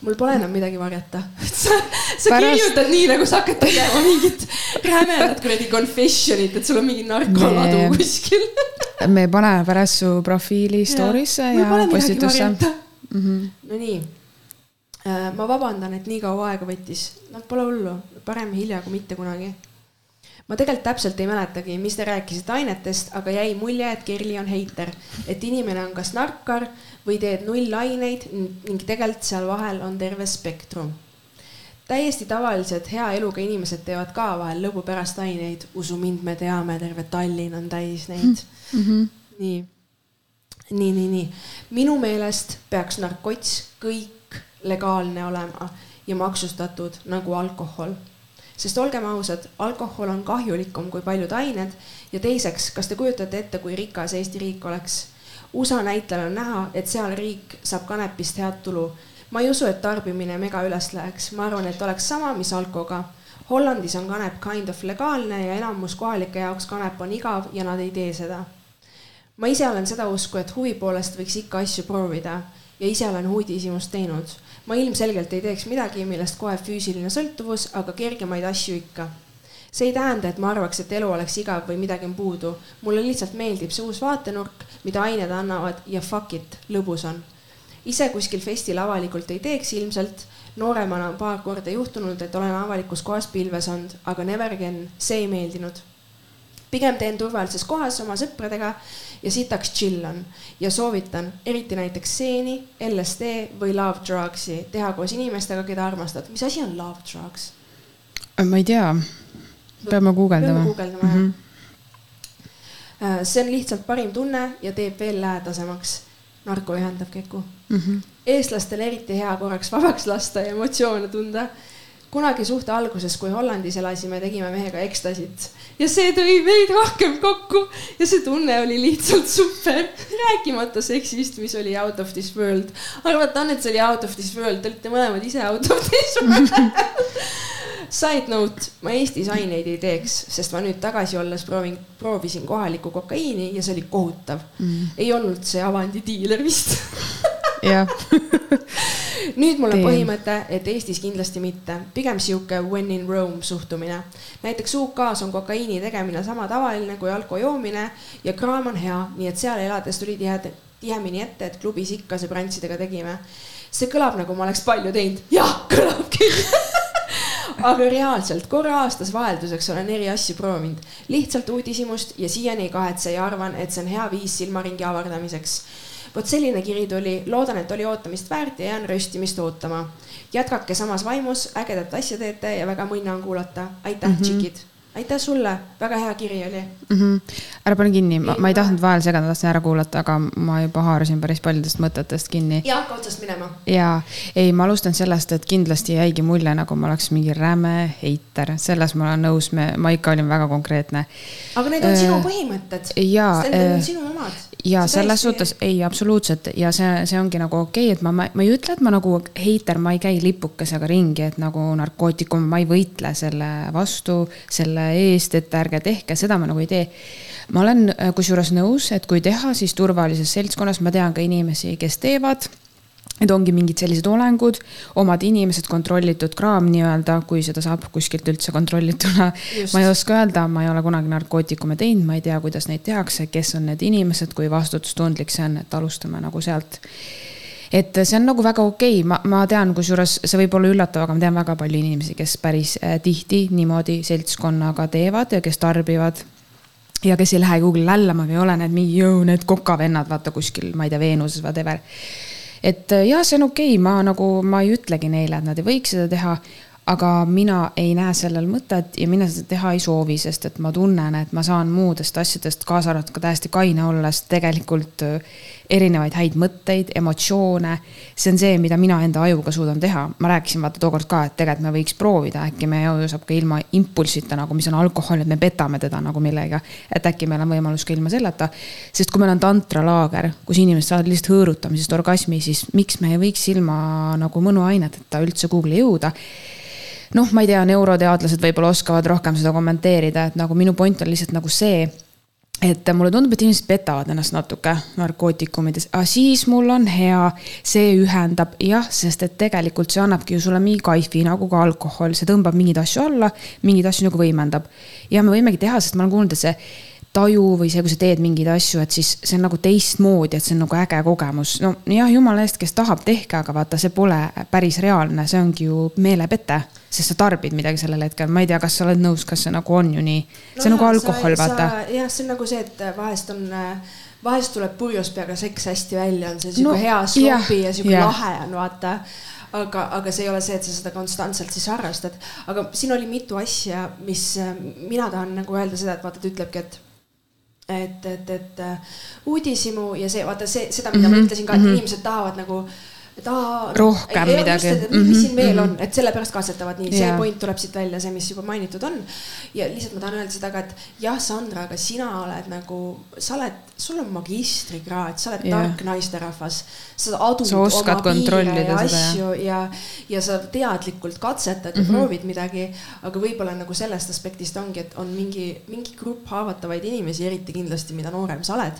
mul pole enam midagi varjata. [LAUGHS] Sa, sa Pärast... kirjutad nii, nagu sa hakkad tegema mingit rämedat kuradi confession'it, et sul on mingi narkoladu me... kuskil. [LAUGHS] me paneme pärast su profiili story'sse ja, ja postitusse. Mm -hmm. Nonii, äh, ma vabandan, et nii kaua aega võttis, noh, pole hullu, parem hilja kui mitte kunagi. Ma tegelikult täpselt ei mäletagi, mis te rääkisite ainetest, aga jäi mulje, et Kerli on heiter, et inimene on kas narkar või teed nullaineid ning tegelikult seal vahel on terve spektrum. täiesti tavalised hea eluga inimesed teevad ka vahel lõbu pärast aineid, usu mind, me teame, terve Tallinn on täis neid mm. -hmm. nii, nii, nii, nii. minu meelest peaks narkots kõik legaalne olema ja maksustatud nagu alkohol sest olgem ausad, alkohol on kahjulikum kui paljud ained ja teiseks, kas te kujutate ette, kui rikas Eesti riik oleks? USA näitel on näha, et seal riik saab kanepist head tulu. ma ei usu, et tarbimine mega üles läheks, ma arvan, et oleks sama, mis alkoga. Hollandis on kanep kind of legaalne ja enamus kohalike jaoks kanep on igav ja nad ei tee seda. ma ise olen seda usku, et huvi poolest võiks ikka asju proovida ja ise olen uudishimust teinud. ma ilmselgelt ei teeks midagi, millest kohe füüsiline sõltuvus, aga kergemaid asju ikka see ei tähenda, et ma arvaks, et elu oleks igav või midagi on puudu. mulle lihtsalt meeldib see uus vaatenurk, mida ained annavad ja fuck it, lõbus on. ise kuskil festil avalikult ei teeks ilmselt. nooremana on paar korda juhtunud, et olen avalikus kohas pilves olnud, aga never again, see ei meeldinud. pigem teen turvalises kohas oma sõpradega ja sitaks chill on ja soovitan, eriti näiteks seeni, LSD või love drugs'i teha koos inimestega, keda armastad. mis asi on love drugs? ma ei tea peame guugeldama. peame guugeldama mm, -hmm. jah. see on lihtsalt parim tunne ja teeb veel lähedasemaks. narko ühendab Keku mm. -hmm. eestlastel eriti hea korraks vabaks lasta ja emotsioone tunda. kunagi suhte alguses, kui Hollandis elasime, tegime mehega ekstasit ja see tõi meid rohkem kokku ja see tunne oli lihtsalt super. rääkimata seksist, mis oli out of this world. arvata on, et see oli out of this world, te olite mõlemad ise out of this world [LAUGHS] Side note, ma Eestis aineid ei teeks, sest ma nüüd tagasi olles proovin, proovisin kohalikku kokaiini ja see oli kohutav. Mm.. ei olnud see Avandi diiler vist. [LAUGHS] Jah. [LAUGHS] Nüüd mul on põhimõte, et Eestis kindlasti mitte, pigem sihuke when in Rome suhtumine. näiteks UK-s on kokaiini tegemine sama tavaline kui alko joomine ja kraam on hea, nii et seal elades tuli tihe, tihemini ette, et klubis ikka sõbrantsidega tegime. see kõlab nagu ma oleks palju teinud, jah, kõlab küll [LAUGHS] aga reaalselt korra aastas vahelduseks olen eri asju proovinud, lihtsalt uudishimust ja siiani ei kahetse ja arvan, et see on hea viis silmaringi avardamiseks. vot selline kiri tuli, loodan, et oli ootamist väärt ja jään röstimist ootama. jätkake samas vaimus, ägedat asja teete ja väga mõnna on kuulata. aitäh mm, -hmm. tšikid aitäh sulle, väga hea kiri oli mm. -hmm. ära pane kinni, ma ei tahtnud vahele segada, tahtsin ära kuulata, aga ma juba haarasin päris paljudest mõtetest kinni. ja hakka otsast minema. ja ei, ma alustan sellest, et kindlasti jäigi mulje, nagu ma oleks mingi räme heiter, selles ma olen nõus, me, ma ikka olin väga konkreetne. aga need on äh, sinu põhimõtted. jaa. Need on äh, sinu omad ja selles suhtes ei, absoluutselt. Ja see, see ongi nagu okei okay,, et ma, ma, ma ei ütle, et ma nagu heiter, ma ei käi lipukesega ringi, et nagu narkootikum, ma ei võitle selle vastu, selle eest, et ärge tehke, seda ma nagu ei tee. ma olen kusjuures nõus, et kui teha, siis turvalises seltskonnas, ma tean ka inimesi, kes teevad Need ongi mingid sellised olengud, omad inimesed, kontrollitud kraam nii-öelda, kui seda saab kuskilt üldse kontrollituna. ma ei oska öelda, ma ei ole kunagi narkootikume teinud, ma ei tea, kuidas neid tehakse, kes on need inimesed, kui vastutustundlik see on, et alustame nagu sealt. et see on nagu väga okei okay., ma, ma tean, kusjuures see võib olla üllatav, aga ma tean väga palju inimesi, kes päris äh, tihti niimoodi seltskonnaga teevad ja kes tarbivad ja kes ei lähe kuhugi lällama või ei ole need mingi, need kokavennad, vaata kuskil, ma ei tea, Veenuses, whatever et jah, see on okei okay., ma nagu, ma ei ütlegi neile, et nad ei võiks seda teha, aga mina ei näe sellel mõtet ja mina seda teha ei soovi, sest et ma tunnen, et ma saan muudest asjadest, kaasa arvatud ka täiesti kaine olles, tegelikult äh, erinevaid häid mõtteid, emotsioone. see on see, mida mina enda ajuga suudan teha. ma rääkisin vaata tookord ka, et tegelikult me võiks proovida, äkki meie aju saab ka ilma impulssita nagu, mis on alkohol, et me petame teda nagu millega. et äkki meil on võimalus ka ilma selleta. sest kui meil on tantralaager, kus inimesed saavad lihtsalt hõõrutamisest orgasmi, siis miks me ei võiks ilma nagu mõnuaineteta üldse Google'i jõuda noh, ma ei tea, neuroteadlased võib-olla oskavad rohkem seda kommenteerida, et nagu minu point on lihtsalt nagu see et mulle tundub, et inimesed petavad ennast natuke narkootikumides, aga siis mul on hea, see ühendab jah, sest et tegelikult see annabki ju sulle mingi kaifi nagu ka alkohol, see tõmbab mingeid asju alla, mingeid asju nagu võimendab. ja me võimegi teha, sest ma olen kuulnud, et see taju või see, kui sa teed mingeid asju, et siis see on nagu teistmoodi, et see on nagu äge kogemus. no jah, jumala eest, kes tahab, tehke, aga vaata, see pole päris reaalne, see ongi ju meelepete. Sest sa tarbid midagi sellel hetkel, ma ei tea, kas sa oled nõus, kas see nagu on ju nii? see on no, nagu alkohol, vaata. jah, see on nagu see, et vahest on vahest tuleb purjus peaga seks hästi välja, on see sihuke no, hea slopi ja, ja sihuke lahe on vaata aga, aga see ei ole see, et sa seda konstantselt siis harrastad. aga siin oli mitu asja, mis mina tahan nagu öelda seda, et vaata, ta ütlebki, et et, et, et äh, uudishimu ja see, vaata see, seda, mida mm -hmm. ma mhm, ütlesin ka, et mm -hmm. inimesed tahavad nagu et aa. rohkem ei, midagi. mis mm -hmm. siin veel mm -hmm. on, et sellepärast katsetavad nii, see point tuleb siit välja, see, mis juba mainitud on. ja lihtsalt ma tahan öelda seda ka, et jah, Sandra, aga sina oled nagu, sa oled, sul on magistrikraad, sa oled Jaa. tark naisterahvas. sa adud Sa oma piire ja asju ja, ja sa teadlikult katsetad ja mm -hmm. proovid midagi. aga võib-olla nagu sellest aspektist ongi, et on mingi, mingi grupp haavatavaid inimesi, eriti kindlasti, mida noorem sa oled.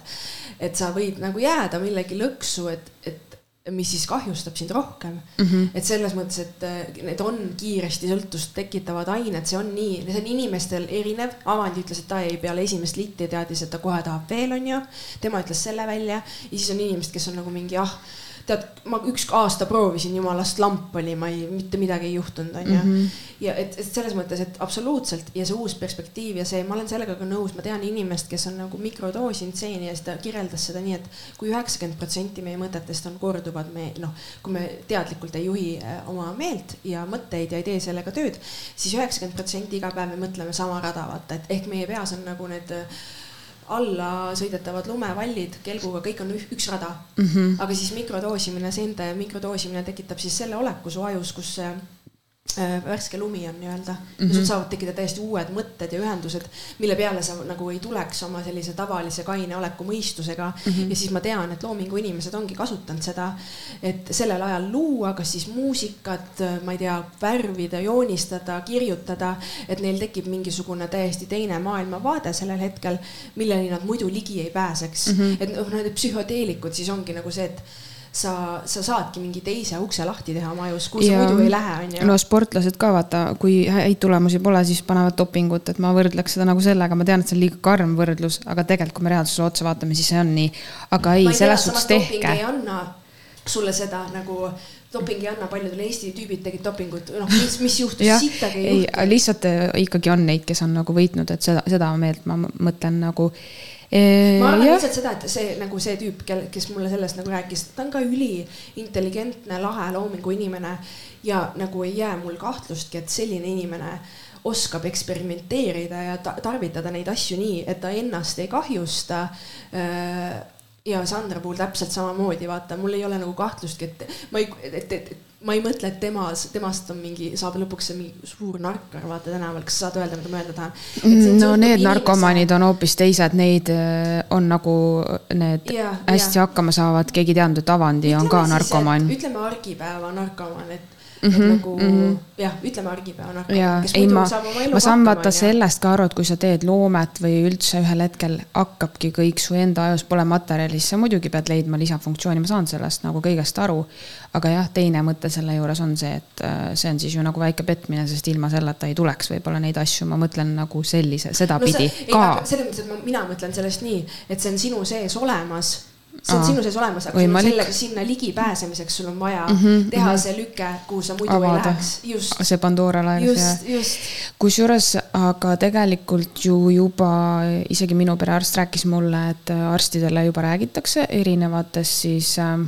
et sa võid nagu jääda millegi lõksu, et, et mis siis kahjustab sind rohkem mm. -hmm. et selles mõttes, et äh, need on kiiresti sõltust tekitavad ained, see on nii, see on inimestel erinev. Avandi ütles, et ta jäi peale esimest litti, teadis, et ta kohe tahab veel, onju. tema ütles selle välja ja siis on inimesed, kes on nagu mingi ah tead, ma üks aasta proovisin, jumalast lamp oli, ma ei, mitte midagi ei juhtunud, onju. Mhm. ja et, et selles mõttes, et absoluutselt ja see uus perspektiiv ja see, ma olen sellega ka nõus, ma tean inimest, kes on nagu mikrodoosinud seeni ja siis ta kirjeldas seda nii, et kui üheksakümmend protsenti meie mõtetest on korduvad, me noh, kui me teadlikult ei juhi äh, oma meelt ja mõtteid ja ei tee sellega tööd siis, siis üheksakümmend protsenti iga päev me mõtleme sama rada, vaata, et ehk meie peas on nagu need äh, alla sõidetavad lumevallid kelguga, kõik on üks rada mm. -hmm. aga siis mikrodoosimine, seente mikrodoosimine tekitab siis selle oleku su ajus, kus värske lumi on nii-öelda mm. -hmm. sul saavad tekkida täiesti uued mõtted ja ühendused, mille peale sa nagu ei tuleks oma sellise tavalise kaine oleku mõistusega mm. -hmm. ja siis ma tean, et loomingu inimesed ongi kasutanud seda, et sellel ajal luua, kas siis muusikat, ma ei tea, värvida, joonistada, kirjutada, et neil tekib mingisugune täiesti teine maailmavaade sellel hetkel, milleni nad muidu ligi ei pääseks mm. -hmm. et noh, need psühhoteelikud siis ongi nagu see, et sa, sa saadki mingi teise ukse lahti teha oma ajus, kuhu sa muidu ei lähe, onju. no sportlased ka vaata, kui häid tulemusi pole, siis panevad dopingut, et ma võrdleks seda nagu sellega, ma tean, et see on liiga karm võrdlus, aga tegelikult, kui me reaalsusele otsa vaatame, siis see on nii. aga ei, selles suhtes tehke. ei anna sulle seda nagu doping ei anna, paljudel Eesti tüübid tegid dopingut, noh, mis, mis juhtus, sittagi ei juhtunud. lihtsalt äh, ikkagi on neid, kes on nagu võitnud, et seda, seda meelt ma mõtlen nagu ma arvan lihtsalt seda, et see nagu see tüüp, kel, kes mulle sellest nagu rääkis, ta on ka üliintelligentne, lahe loomingu inimene ja nagu ei jää mul kahtlustki, et selline inimene oskab eksperimenteerida ja ta tarvitada neid asju nii, et ta ennast ei kahjusta ja Sandra puhul täpselt samamoodi, vaata, mul ei ole nagu kahtlustki, et ma ei, et, et, et ma ei mõtle, et temas, temast on mingi, saab lõpuks see mingi suur narkar, vaata tänaval, kas saad öelda, mida ma öelda tahan? no need narkomaanid on hoopis teised, neid äh, on nagu need ja, hästi ja. hakkama saavad, keegi ei teadnud, et Avandi ütleme on ka narkomaan. ütleme argipäeva narkomaan, et Mm -hmm, nagu mm -hmm. jah, ütleme argipäeva narkomaan, kes muidu ma, saab oma elu ma saan vaata sellest ka aru, et kui sa teed loomet või üldse ühel hetkel hakkabki kõik su enda ajus pole materjali, siis sa muidugi pead leidma lisafunktsiooni, ma saan sellest nagu kõigest aru. aga jah, teine mõte selle juures on see, et äh, see on siis ju nagu väike petmine, sest ilma selleta ei tuleks võib-olla neid asju, ma mõtlen nagu sellise, sedapidi no ka. selles mõttes, et ma, mina mõtlen sellest nii, et see on sinu sees olemas see on Aa, sinu sees olemas, aga sul sellega sinna ligipääsemiseks sul on vaja mm -hmm, teha mm -hmm. see lüke, kuhu sa muidu Avada. ei läheks. just. see Pandora laev. just, just. kusjuures, aga tegelikult ju juba isegi minu perearst rääkis mulle, et arstidele juba räägitakse erinevatest siis äh,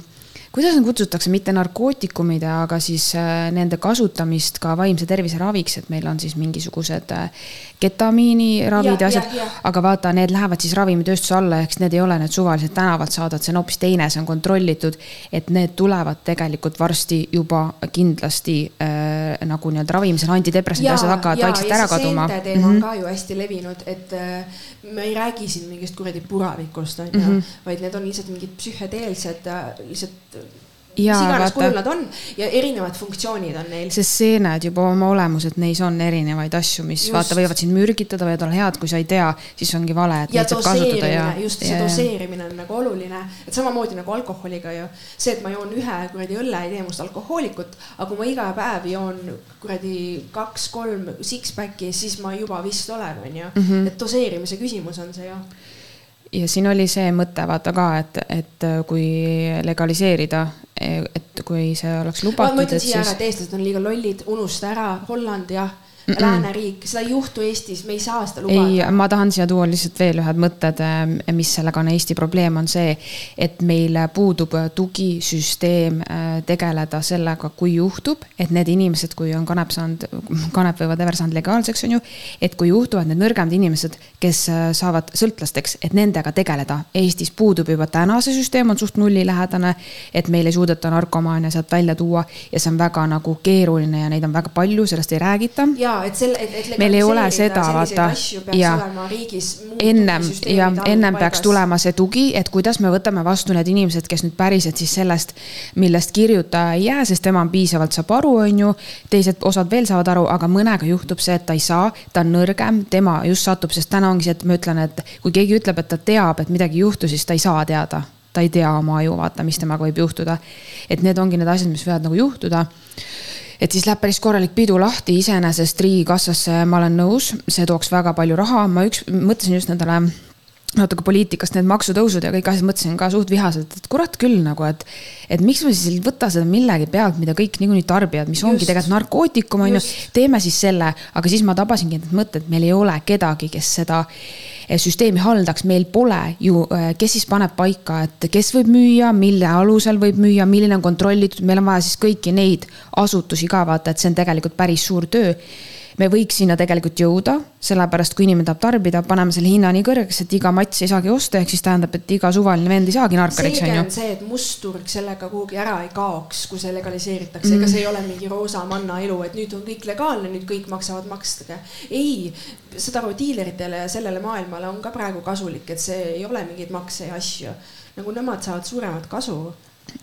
kuidas neid kutsutakse, mitte narkootikumide, aga siis äh, nende kasutamist ka vaimse tervise raviks, et meil on siis mingisugused äh, ketamiiniravid ja, ja asjad. aga vaata, need lähevad siis ravimitööstuse alla, ehk siis need ei ole need suvaliselt tänavalt saadavad, see on hoopis teine, see on kontrollitud. et need tulevad tegelikult varsti juba kindlasti äh, nagu nii-öelda ravimisel, antidepressiivid, asjad hakkavad vaikselt ära kaduma. teema on mm -hmm. ka ju hästi levinud, et äh, me ei räägi siin mingist kuradi puravikust, on ju, mhm. vaid need on lihtsalt mingid psühhedeelsed, lihtsalt mis iganes kujul nad on ja erinevad funktsioonid on neil. sest seened juba oma olemuselt, neis on erinevaid asju, mis just. vaata, võivad sind mürgitada, võivad olla head, kui sa ei tea, siis ongi vale, et neid saab kasutada ja. just see ja, doseerimine on nagu oluline, et samamoodi nagu alkoholiga ju. see, et ma joon ühe kuradi õlle, ei tee must alkohoolikut, aga kui ma iga päev joon kuradi kaks-kolm six-pack'i, siis ma juba vist olen, onju. Mhm. et doseerimise küsimus on see ju ja siin oli see mõte vaata ka, et, et kui legaliseerida, et kui see oleks lubatud. ma ütlen siia ära, et eestlased on liiga lollid, unusta ära, Holland jah mm -mm. lääneriik, seda ei juhtu Eestis, me ei saa seda lubada. ei, ma tahan siia tuua lihtsalt veel ühed mõtted, eh, mis sellega on Eesti probleem, on see, et meil puudub tugisüsteem eh, tegeleda sellega, kui juhtub, et need inimesed, kui on kanep saanud, kanep või whatever saanud legaalseks, on ju. et kui juhtuvad need nõrgemad inimesed, kes eh, saavad sõltlasteks, et nendega tegeleda. Eestis puudub juba täna see süsteem, on suht nullilähedane, et meil ei suudeta narkomaane sealt välja tuua ja see on väga nagu keeruline ja neid on väga palju, sellest ei räägita. ja et selle, et, et. meil ei ole seda, vaata. ja ennem ja ennem peaks tulema see tugi, et kuidas me võtame vastu need inimesed, kes nüüd päriselt siis sellest, millest kirjutaja ei jää, sest tema piisavalt saab aru, on ju. teised osad veel saavad aru, aga mõnega juhtub see, et ta ei saa, ta on nõrgem, tema just satub, sest täna ongi see, et ma ütlen, et kui keegi ütleb, et ta teab, et midagi juhtus, siis ta ei saa teada ta ei tea oma aju, vaata, mis temaga võib juhtuda. et need ongi need asjad, mis võivad nagu juhtuda et siis läheb päris korralik pidu lahti, iseenesest riigikassasse ma olen nõus, see tooks väga palju raha, ma üks, mõtlesin just nendele natuke poliitikast need maksutõusud ja kõik asjad, mõtlesin ka suht vihaselt, et kurat küll nagu, et. et miks me siis ei võta seda millegi pealt, mida kõik niikuinii tarbivad, mis just, ongi tegelikult narkootikum on ju. teeme siis selle, aga siis ma tabasingi need mõtted, meil ei ole kedagi, kes seda süsteemi haldaks, meil pole ju, äh, kes siis paneb paika, et kes võib müüa, mille alusel võib müüa, milline on kontrollitud, meil on vaja siis kõiki neid asutusi ka vaata, et see on tegelikult päris suur töö me võiks sinna tegelikult jõuda, sellepärast kui inimene tahab tarbida, paneme selle hinna nii kõrgeks, et iga mats ei saagi osta, ehk siis tähendab, et iga suvaline vend ei saagi narkariks, on ju. see, et mustturg sellega kuhugi ära ei kaoks, kui see legaliseeritakse mm., ega see ei ole mingi roosa manna elu, et nüüd on kõik legaalne, nüüd kõik maksavad maksta. ei, seda diileritele ja sellele maailmale on ka praegu kasulik, et see ei ole mingeid makse ja asju. nagu nemad saavad suuremat kasu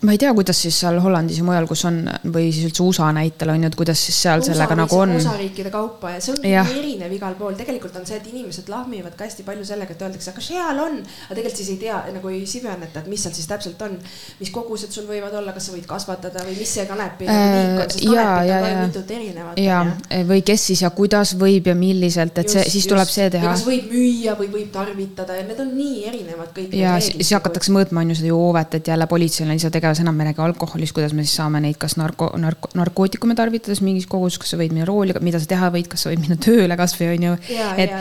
ma ei tea, kuidas siis seal Hollandis ja mujal, kus on või siis üldse USA näitel on ju, et kuidas siis seal USA sellega nagu on. osariikide kaupa ja see on ja. erinev igal pool, tegelikult on see, et inimesed lahmivad ka hästi palju sellega, et öeldakse, aga seal on, aga tegelikult siis ei tea nagu ei süveneta, et mis seal siis täpselt on, mis kogused sul võivad olla, kas sa võid kasvatada või mis see kanepi äh, liik on, sest kanepit on ka mitut erinevat. ja, või kes siis ja kuidas võib ja milliselt, et just, see, siis just. tuleb see teha. kas võib müüa või võib tarvitada ja need on nii erinevad kõik. ja siis hakatakse mõõtma on ju seda joovet, et jälle politseil on lihtsalt tegevus enam me ei räägi alkoholist, kuidas me siis saame neid, kas narko, narko, narkootikume tarvitades mingis koguses, kas sa võid minna rooli, mida sa teha võid, kas sa võid minna tööle kasvõi on ju. et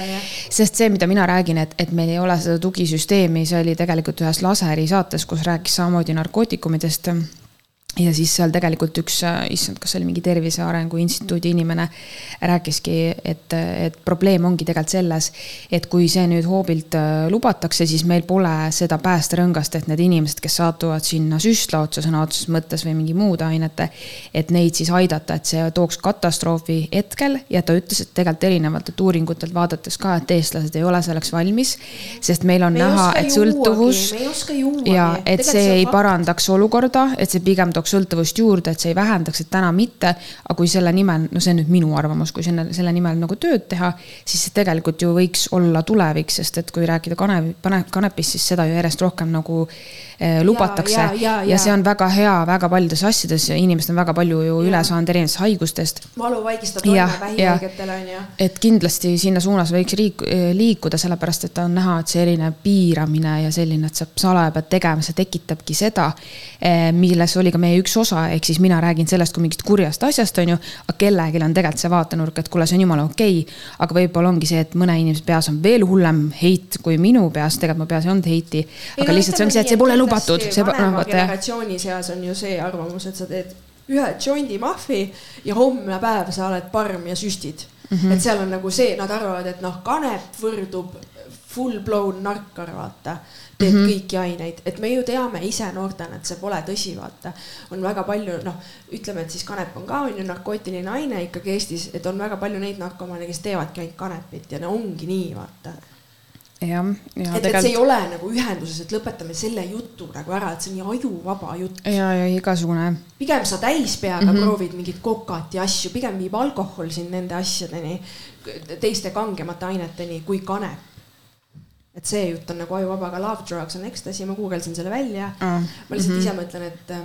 sest see, mida mina räägin, et, et meil ei ole seda tugisüsteemi, see oli tegelikult ühes laseri saates, kus rääkis samamoodi narkootikumidest ja siis seal tegelikult üks, issand, kas see oli mingi Tervise Arengu Instituudi inimene, rääkiski, et, et probleem ongi tegelikult selles, et kui see nüüd hoobilt äh, lubatakse, siis meil pole seda päästerõngast, et need inimesed, kes satuvad sinna süstla otsa sõna otseses mõttes või mingi muude ainete, et neid siis aidata, et see tooks katastroofi hetkel. Ja ta ütles, et tegelikult erinevatelt uuringutelt vaadates ka, et eestlased ei ole selleks valmis, sest meil on me näha, et sõltuvus ja et see ei parandaks olukorda, et see pigem tooks tooks sõltuvust juurde, et see ei vähendaks, et täna mitte. aga kui selle nimel, no see on nüüd minu arvamus, kui selle, selle nimel nagu tööd teha, siis see tegelikult ju võiks olla tulevik, sest et kui rääkida kanep, kanepist, siis seda ju järjest rohkem nagu eh, lubatakse. Ja, ja, ja, ja see on väga hea väga paljudes asjades ja inimesed on väga palju ju ja. üle saanud erinevatest haigustest. valuvaigistab toime vähihaigetele on ju. et kindlasti sinna suunas võiks riik, eh, liikuda, sellepärast et on näha, et see erinev piiramine ja selline, et sa salaja pead tegema, see tekitabki seda, eh, milles oli ka meie üks osa, ehk siis mina räägin sellest kui mingist kurjast asjast, on ju. aga kellelgi on tegelikult see vaatenurk, et kuule, see on jumala okei okay.. aga võib-olla ongi see, et mõne inimese peas on veel hullem heit kui minu peas, tegelikult mu peas ei olnud heiti. aga ei, lihtsalt see ongi see, et see pole lubatud. vanema generatsiooni seas on ju see arvamus, et sa teed ühe jondi mahvi ja homne päev sa oled parm ja süstid mm. -hmm. et seal on nagu see, nad arvavad, et noh, kanep võrdub full blown narkar, vaata teed mm -hmm. kõiki aineid, et me ju teame ise noortena, et see pole tõsi, vaata. on väga palju, noh, ütleme, et siis kanep on ka on ju narkootiline aine ikkagi Eestis, et on väga palju neid narkomaane, kes teevadki ainult kanepit ja no ongi nii, vaata jah, ja et, et see ei ole nagu ühenduses, et lõpetame selle jutu nagu ära, et see on nii ajuvaba jutt. ja, ja igasugune. pigem sa täis peaga mm -hmm. proovid mingit kokat ja asju, pigem viib alkohol sind nende asjadeni, teiste kangemate aineteni kui kanep et see jutt on nagu ajuvaba, aga love drugs on ecstasy, ma guugeldasin selle välja mm.. ma lihtsalt mm -hmm. ise mõtlen, et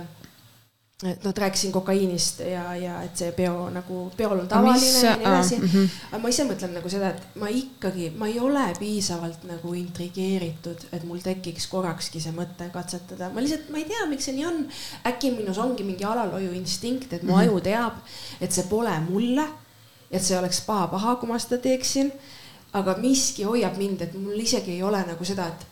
et noh, et rääkisin kokaiinist ja, ja et see peo nagu, peol on tavaline ja nii edasi mm. -hmm. aga ma ise mõtlen nagu seda, et ma ikkagi, ma ei ole piisavalt nagu intrigeeritud, et mul tekiks korrakski see mõte katsetada. ma lihtsalt, ma ei tea, miks see nii on. äkki minus ongi mingi alalhoiu instinkt, et mu mm -hmm. aju teab, et see pole mulle et see oleks paha-paha, kui ma seda teeksin. Aga miski hoiab mind, et mul isegi ei ole nagu seda, et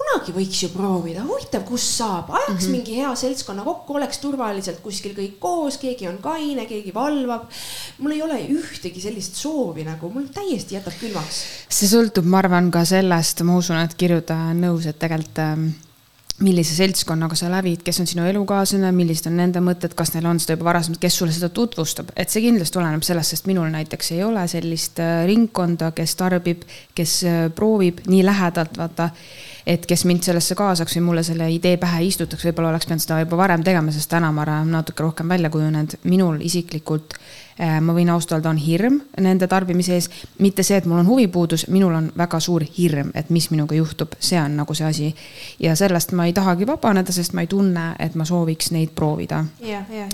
kunagi võiks ju proovida, huvitav, kus saab, ajaks mm -hmm. mingi hea seltskonna kokku, oleks turvaliselt kuskil kõik koos, keegi on kaine, keegi valvab. mul ei ole ühtegi sellist soovi nagu, mul täiesti jätab külmaks. see sõltub, ma arvan, ka sellest, ma usun, et kirjutaja on nõus, et tegelikult ähm, millise seltskonnaga sa lävid, kes on sinu elukaaslane, millised on nende mõtted, kas neil on seda juba varasemalt, kes sulle seda tutvustab, et see kindlasti oleneb sellest, sest minul näiteks ei ole sellist äh, ringkonda, kes tarbib, kes äh, proovib nii lähedalt, vaata et kes mind sellesse kaasaks või mulle selle idee pähe istutaks, võib-olla oleks pidanud seda juba varem tegema, sest täna ma arvan, natuke rohkem välja kujunenud. minul isiklikult ma võin ausalt öelda, on hirm nende tarbimise ees, mitte see, et mul on huvipuudus, minul on väga suur hirm, et mis minuga juhtub, see on nagu see asi. ja sellest ma ei tahagi vabaneda, sest ma ei tunne, et ma sooviks neid proovida.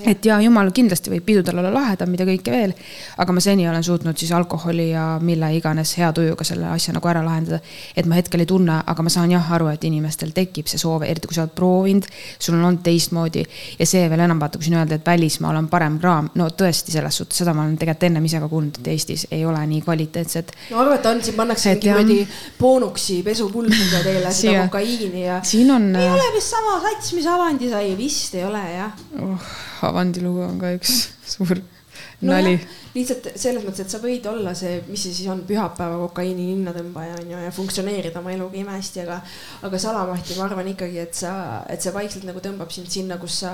et ja jumal kindlasti võib pidudel olla lahedam, mida kõike veel, aga ma seni olen suutnud siis alkoholi ja mille iganes hea tujuga selle asja nagu ära lahendada. et ma hetkel ei tunne, aga ma saan jah jah aru, et inimestel tekib see soov, eriti kui sa oled proovinud, sul on olnud teistmoodi. ja see veel enam vaata, kui siin öelda, et välismaal on parem kraam, no tõesti, selles suhtes, seda ma olen tegelikult ennem ise ka kuulnud, et Eestis ei ole nii kvaliteetset. no arvata on, siin pannakse mingi kuradi boonuksi pesupulbriga teile seda kokaiini ja. siin on. ei ole vist sama sats, mis Avandi sai, vist ei ole jah oh,. Avandi lugu on ka üks [LAUGHS] suur no nali lihtsalt selles mõttes, et sa võid olla see, mis see siis on, pühapäeva kokaiini ninnatõmbaja on ju ja funktsioneerida oma eluga imehästi, aga, aga salamahti ma arvan ikkagi, et sa, et see vaikselt nagu tõmbab sind sinna, kus sa,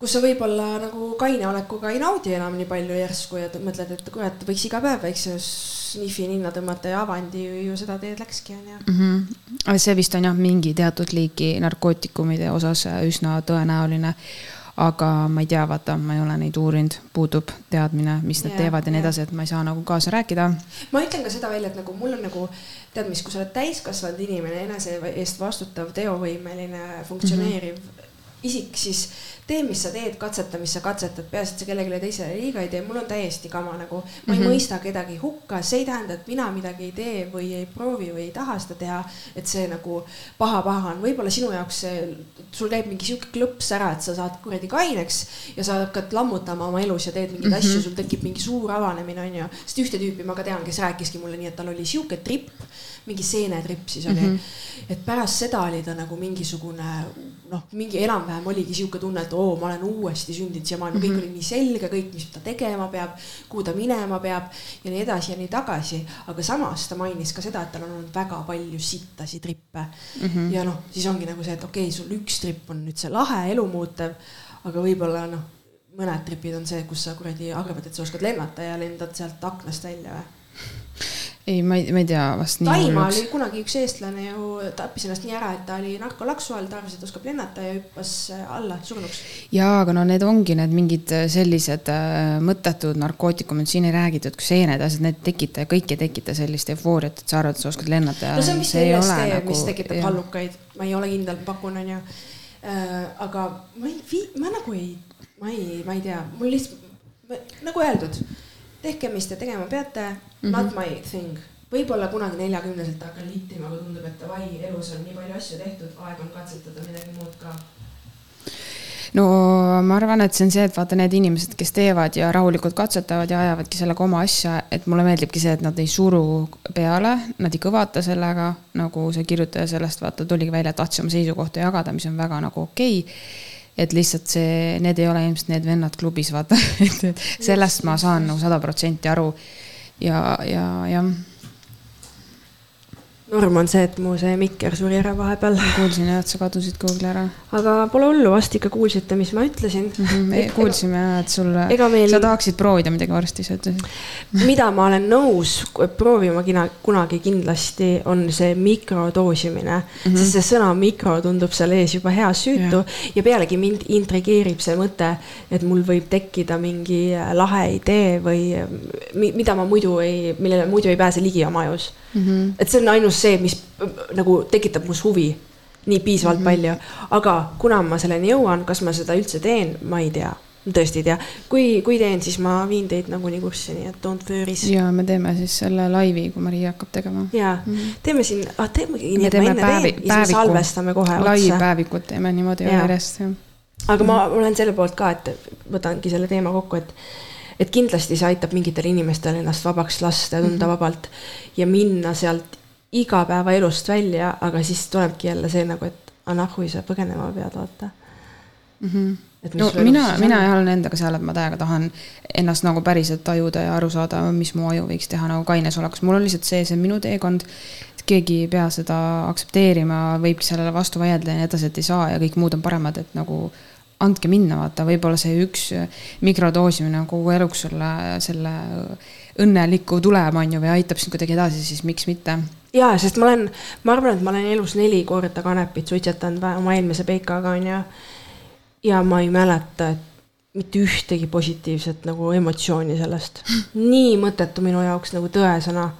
kus sa võib-olla nagu kaine olekuga ei naudi enam nii palju järsku ja mõtled, et kurat, võiks iga päev väikse sniffi ninna tõmmata ja Avandi ju, ju seda teed läkski, on ju mm. -hmm. see vist on jah, mingi teatud liiki narkootikumide osas üsna tõenäoline aga ma ei tea, vaata, ma ei ole neid uurinud, puudub teadmine, mis nad yeah, teevad ja nii edasi, et ma ei saa nagu kaasa rääkida. ma ütlen ka seda välja, et nagu mul on nagu tead, mis, kui sa oled täiskasvanud inimene, enese eest vastutav, teovõimeline, funktsioneeriv mm -hmm. isik, siis tee, mis sa teed, katseta, mis sa katsetad, peaasi, et sa kellelegi teisele liiga ei tee, mul on täiesti kama nagu. ma mm -hmm. ei mõista kedagi hukka, see ei tähenda, et mina midagi ei tee või ei proovi või ei taha seda teha. et see nagu paha-paha on, võib-olla sinu jaoks see, sul käib mingi sihuke klõps ära, et sa saad kuradi kaineks ja sa hakkad lammutama oma elus ja teed mingeid mm -hmm. asju, sul tekib mingi suur avanemine, onju. sest ühte tüüpi ma ka tean, kes rääkiski mulle nii, et tal oli sihuke tripp mingi seenetripp siis oli mm. -hmm. et pärast seda oli ta nagu mingisugune noh, mingi enam-vähem oligi sihuke tunne, et oo, ma olen uuesti sündinud siia maailma mm, -hmm. kõik oli nii selge, kõik, mis ta tegema peab, kuhu ta minema peab ja nii edasi ja nii tagasi. aga samas ta mainis ka seda, et tal on olnud väga palju sittasi trippe mm. -hmm. ja noh, siis ongi nagu see, et okei okay,, sul üks tripp on nüüd see lahe, elumuutev, aga võib-olla noh, mõned tripid on see, kus sa kuradi arvad, et sa oskad lennata ja lendad sealt aknast välja või ei, ma ei, ma ei tea vast. Taimaa oli kunagi üks eestlane ju tappis ennast nii ära, et ta oli narkolaksu all, ta arvas, et oskab lennata ja hüppas äh, alla surnuks. ja, aga no need ongi need mingid äh, sellised äh, mõttetud narkootikumid, siin ei räägitud, kui seened, asjad, need tekita ja kõik ei tekita sellist eufooriat, et sa arvad, et sa oskad lennata. no see on vist LSD, nagu, mis tekitab hallukaid, ma ei ole kindel, pakun, onju aga ma ei, ma nagu ei, ma ei, ma ei tea, mul lihtsalt, nagu öeldud tehke, mis te tegema peate mm, -hmm. not my thing. võib-olla kunagi neljakümneselt hakkan littima, aga tundub, et davai, elus on nii palju asju tehtud, aeg on katsetada midagi muud ka no ma arvan, et see on see, et vaata need inimesed, kes teevad ja rahulikult katsetavad ja ajavadki sellega oma asja, et mulle meeldibki see, et nad ei suru peale, nad ei kõvata sellega, nagu see kirjutaja sellest vaata tuligi välja, tahtis oma seisukohta jagada, mis on väga nagu okei okay et lihtsalt see, need ei ole ilmselt need vennad klubis, vaata [LAUGHS] et sellest ma saan nagu sada protsenti aru. ja, ja jah norm on see, et mu see mikker suri ära vahepeal. kuulsin jah, et sa kadusid kuhugi ära. aga pole hullu, vast ikka kuulsite, mis ma ütlesin mm. -hmm, e kuulsime jah, et sul, meil... sa tahaksid proovida midagi varsti, sa ütlesid. mida ma olen nõus proovima kina, kunagi kindlasti, on see mikrodoosimine mm. -hmm. sest see sõna mikro tundub seal ees juba hea süütu ja, ja pealegi mind intrigeerib see mõte, et mul võib tekkida mingi lahe idee või mida ma muidu ei, millele muidu ei pääse ligi oma ajus mm. -hmm. et see on ainus see, mis nagu tekitab mus huvi nii piisavalt mm -hmm. palju, aga kuna ma selleni jõuan, kas ma seda üldse teen, ma ei tea tõesti ei tea, kui, kui teen, siis ma viin teid nagunii kurssi, nii et don't worry's. ja me teeme siis selle laivi, kui Maria hakkab tegema. ja mm, -hmm. teeme siin ah,, teemegi ma enne päevi, siis salvestame kohe otsa. lai-päevikut teeme niimoodi ja. järjest, jah. aga mm -hmm. ma olen selle poolt ka, et võtangi selle teema kokku, et et kindlasti see aitab mingitel inimestel ennast vabaks lasta ja tunda mm -hmm. vabalt ja minna sealt igapäevaelust välja, aga siis tulebki jälle see nagu, et aga nahhu sa põgenema pead, vaata mm. -hmm no mina, mina jah olen endaga seal, et ma täiega tahan ennast nagu päriselt tajuda ja aru saada, mis mu aju võiks teha nagu kaines oleks, mul on lihtsalt see, see on minu teekond. keegi ei pea seda aktsepteerima, võibki sellele vastu vaielda ja nii edasi, et ei saa ja kõik muud on paremad, et nagu andke minna, vaata, võib-olla see üks mikrodoosimine on kogu eluks sulle selle õnneliku tulema, on ju, või aitab sind kuidagi edasi, siis miks mitte. ja, sest ma olen, ma arvan, et ma olen elus neli korda kanepit suitsetanud oma eelmise peikaga, on ju. ja ma ei mäleta, et mitte ühtegi positiivset nagu emotsiooni sellest. [LAUGHS] nii mõttetu minu jaoks nagu tõesõna.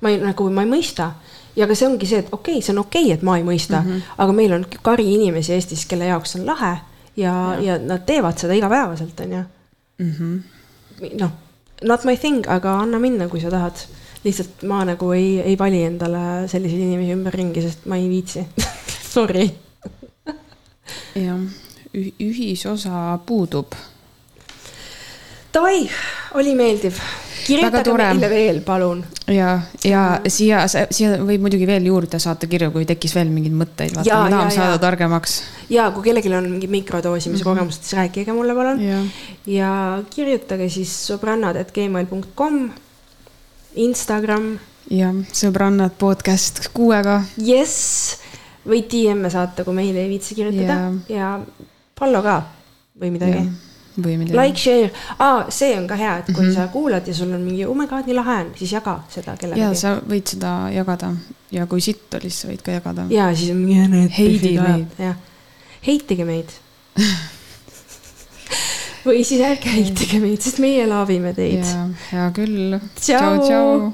ma ei, nagu ma ei mõista ja ka see ongi see, et okei okay,, see on okei okay,, et ma ei mõista mm, -hmm. aga meil on kari inimesi Eestis, kelle jaoks on lahe ja, ja., ja nad teevad seda igapäevaselt, on ju mm -hmm.. noh, not my thing, aga anna minna, kui sa tahad. lihtsalt ma nagu ei, ei vali endale selliseid inimesi ümberringi, sest ma ei viitsi [LAUGHS] Sorry. jah, ühisosa puudub. Davai, oli meeldiv kirjutage meile veel, palun. ja, ja siia, siia võib muidugi veel juurde saata kirju, kui tekkis veel mingeid mõtteid, vaata, me tahame saada targemaks. ja kui kellelgi on mingi mikrodoosimise mm -hmm. kogemust, siis rääkige mulle, palun. ja kirjutage siis sõbrannad.gmail.com, Instagram. jah, sõbrannad podcast kuuega. jess, või DM-e saata, kui meile ei viitsi kirjutada ja, ja follow ka või midagi. Like, share ah,, see on ka hea, et kui mm -hmm. sa kuulad ja sul on mingi oh my god, nii lahe on, siis jaga seda kellegagi. ja sa võid seda jagada ja kui sitt oli, siis sa võid ka jagada. ja siis on mingi. heidi meid. heitige meid [LAUGHS] või siis ärge heitige meid, sest meie laavime teid. hea küll. tšau, tšau.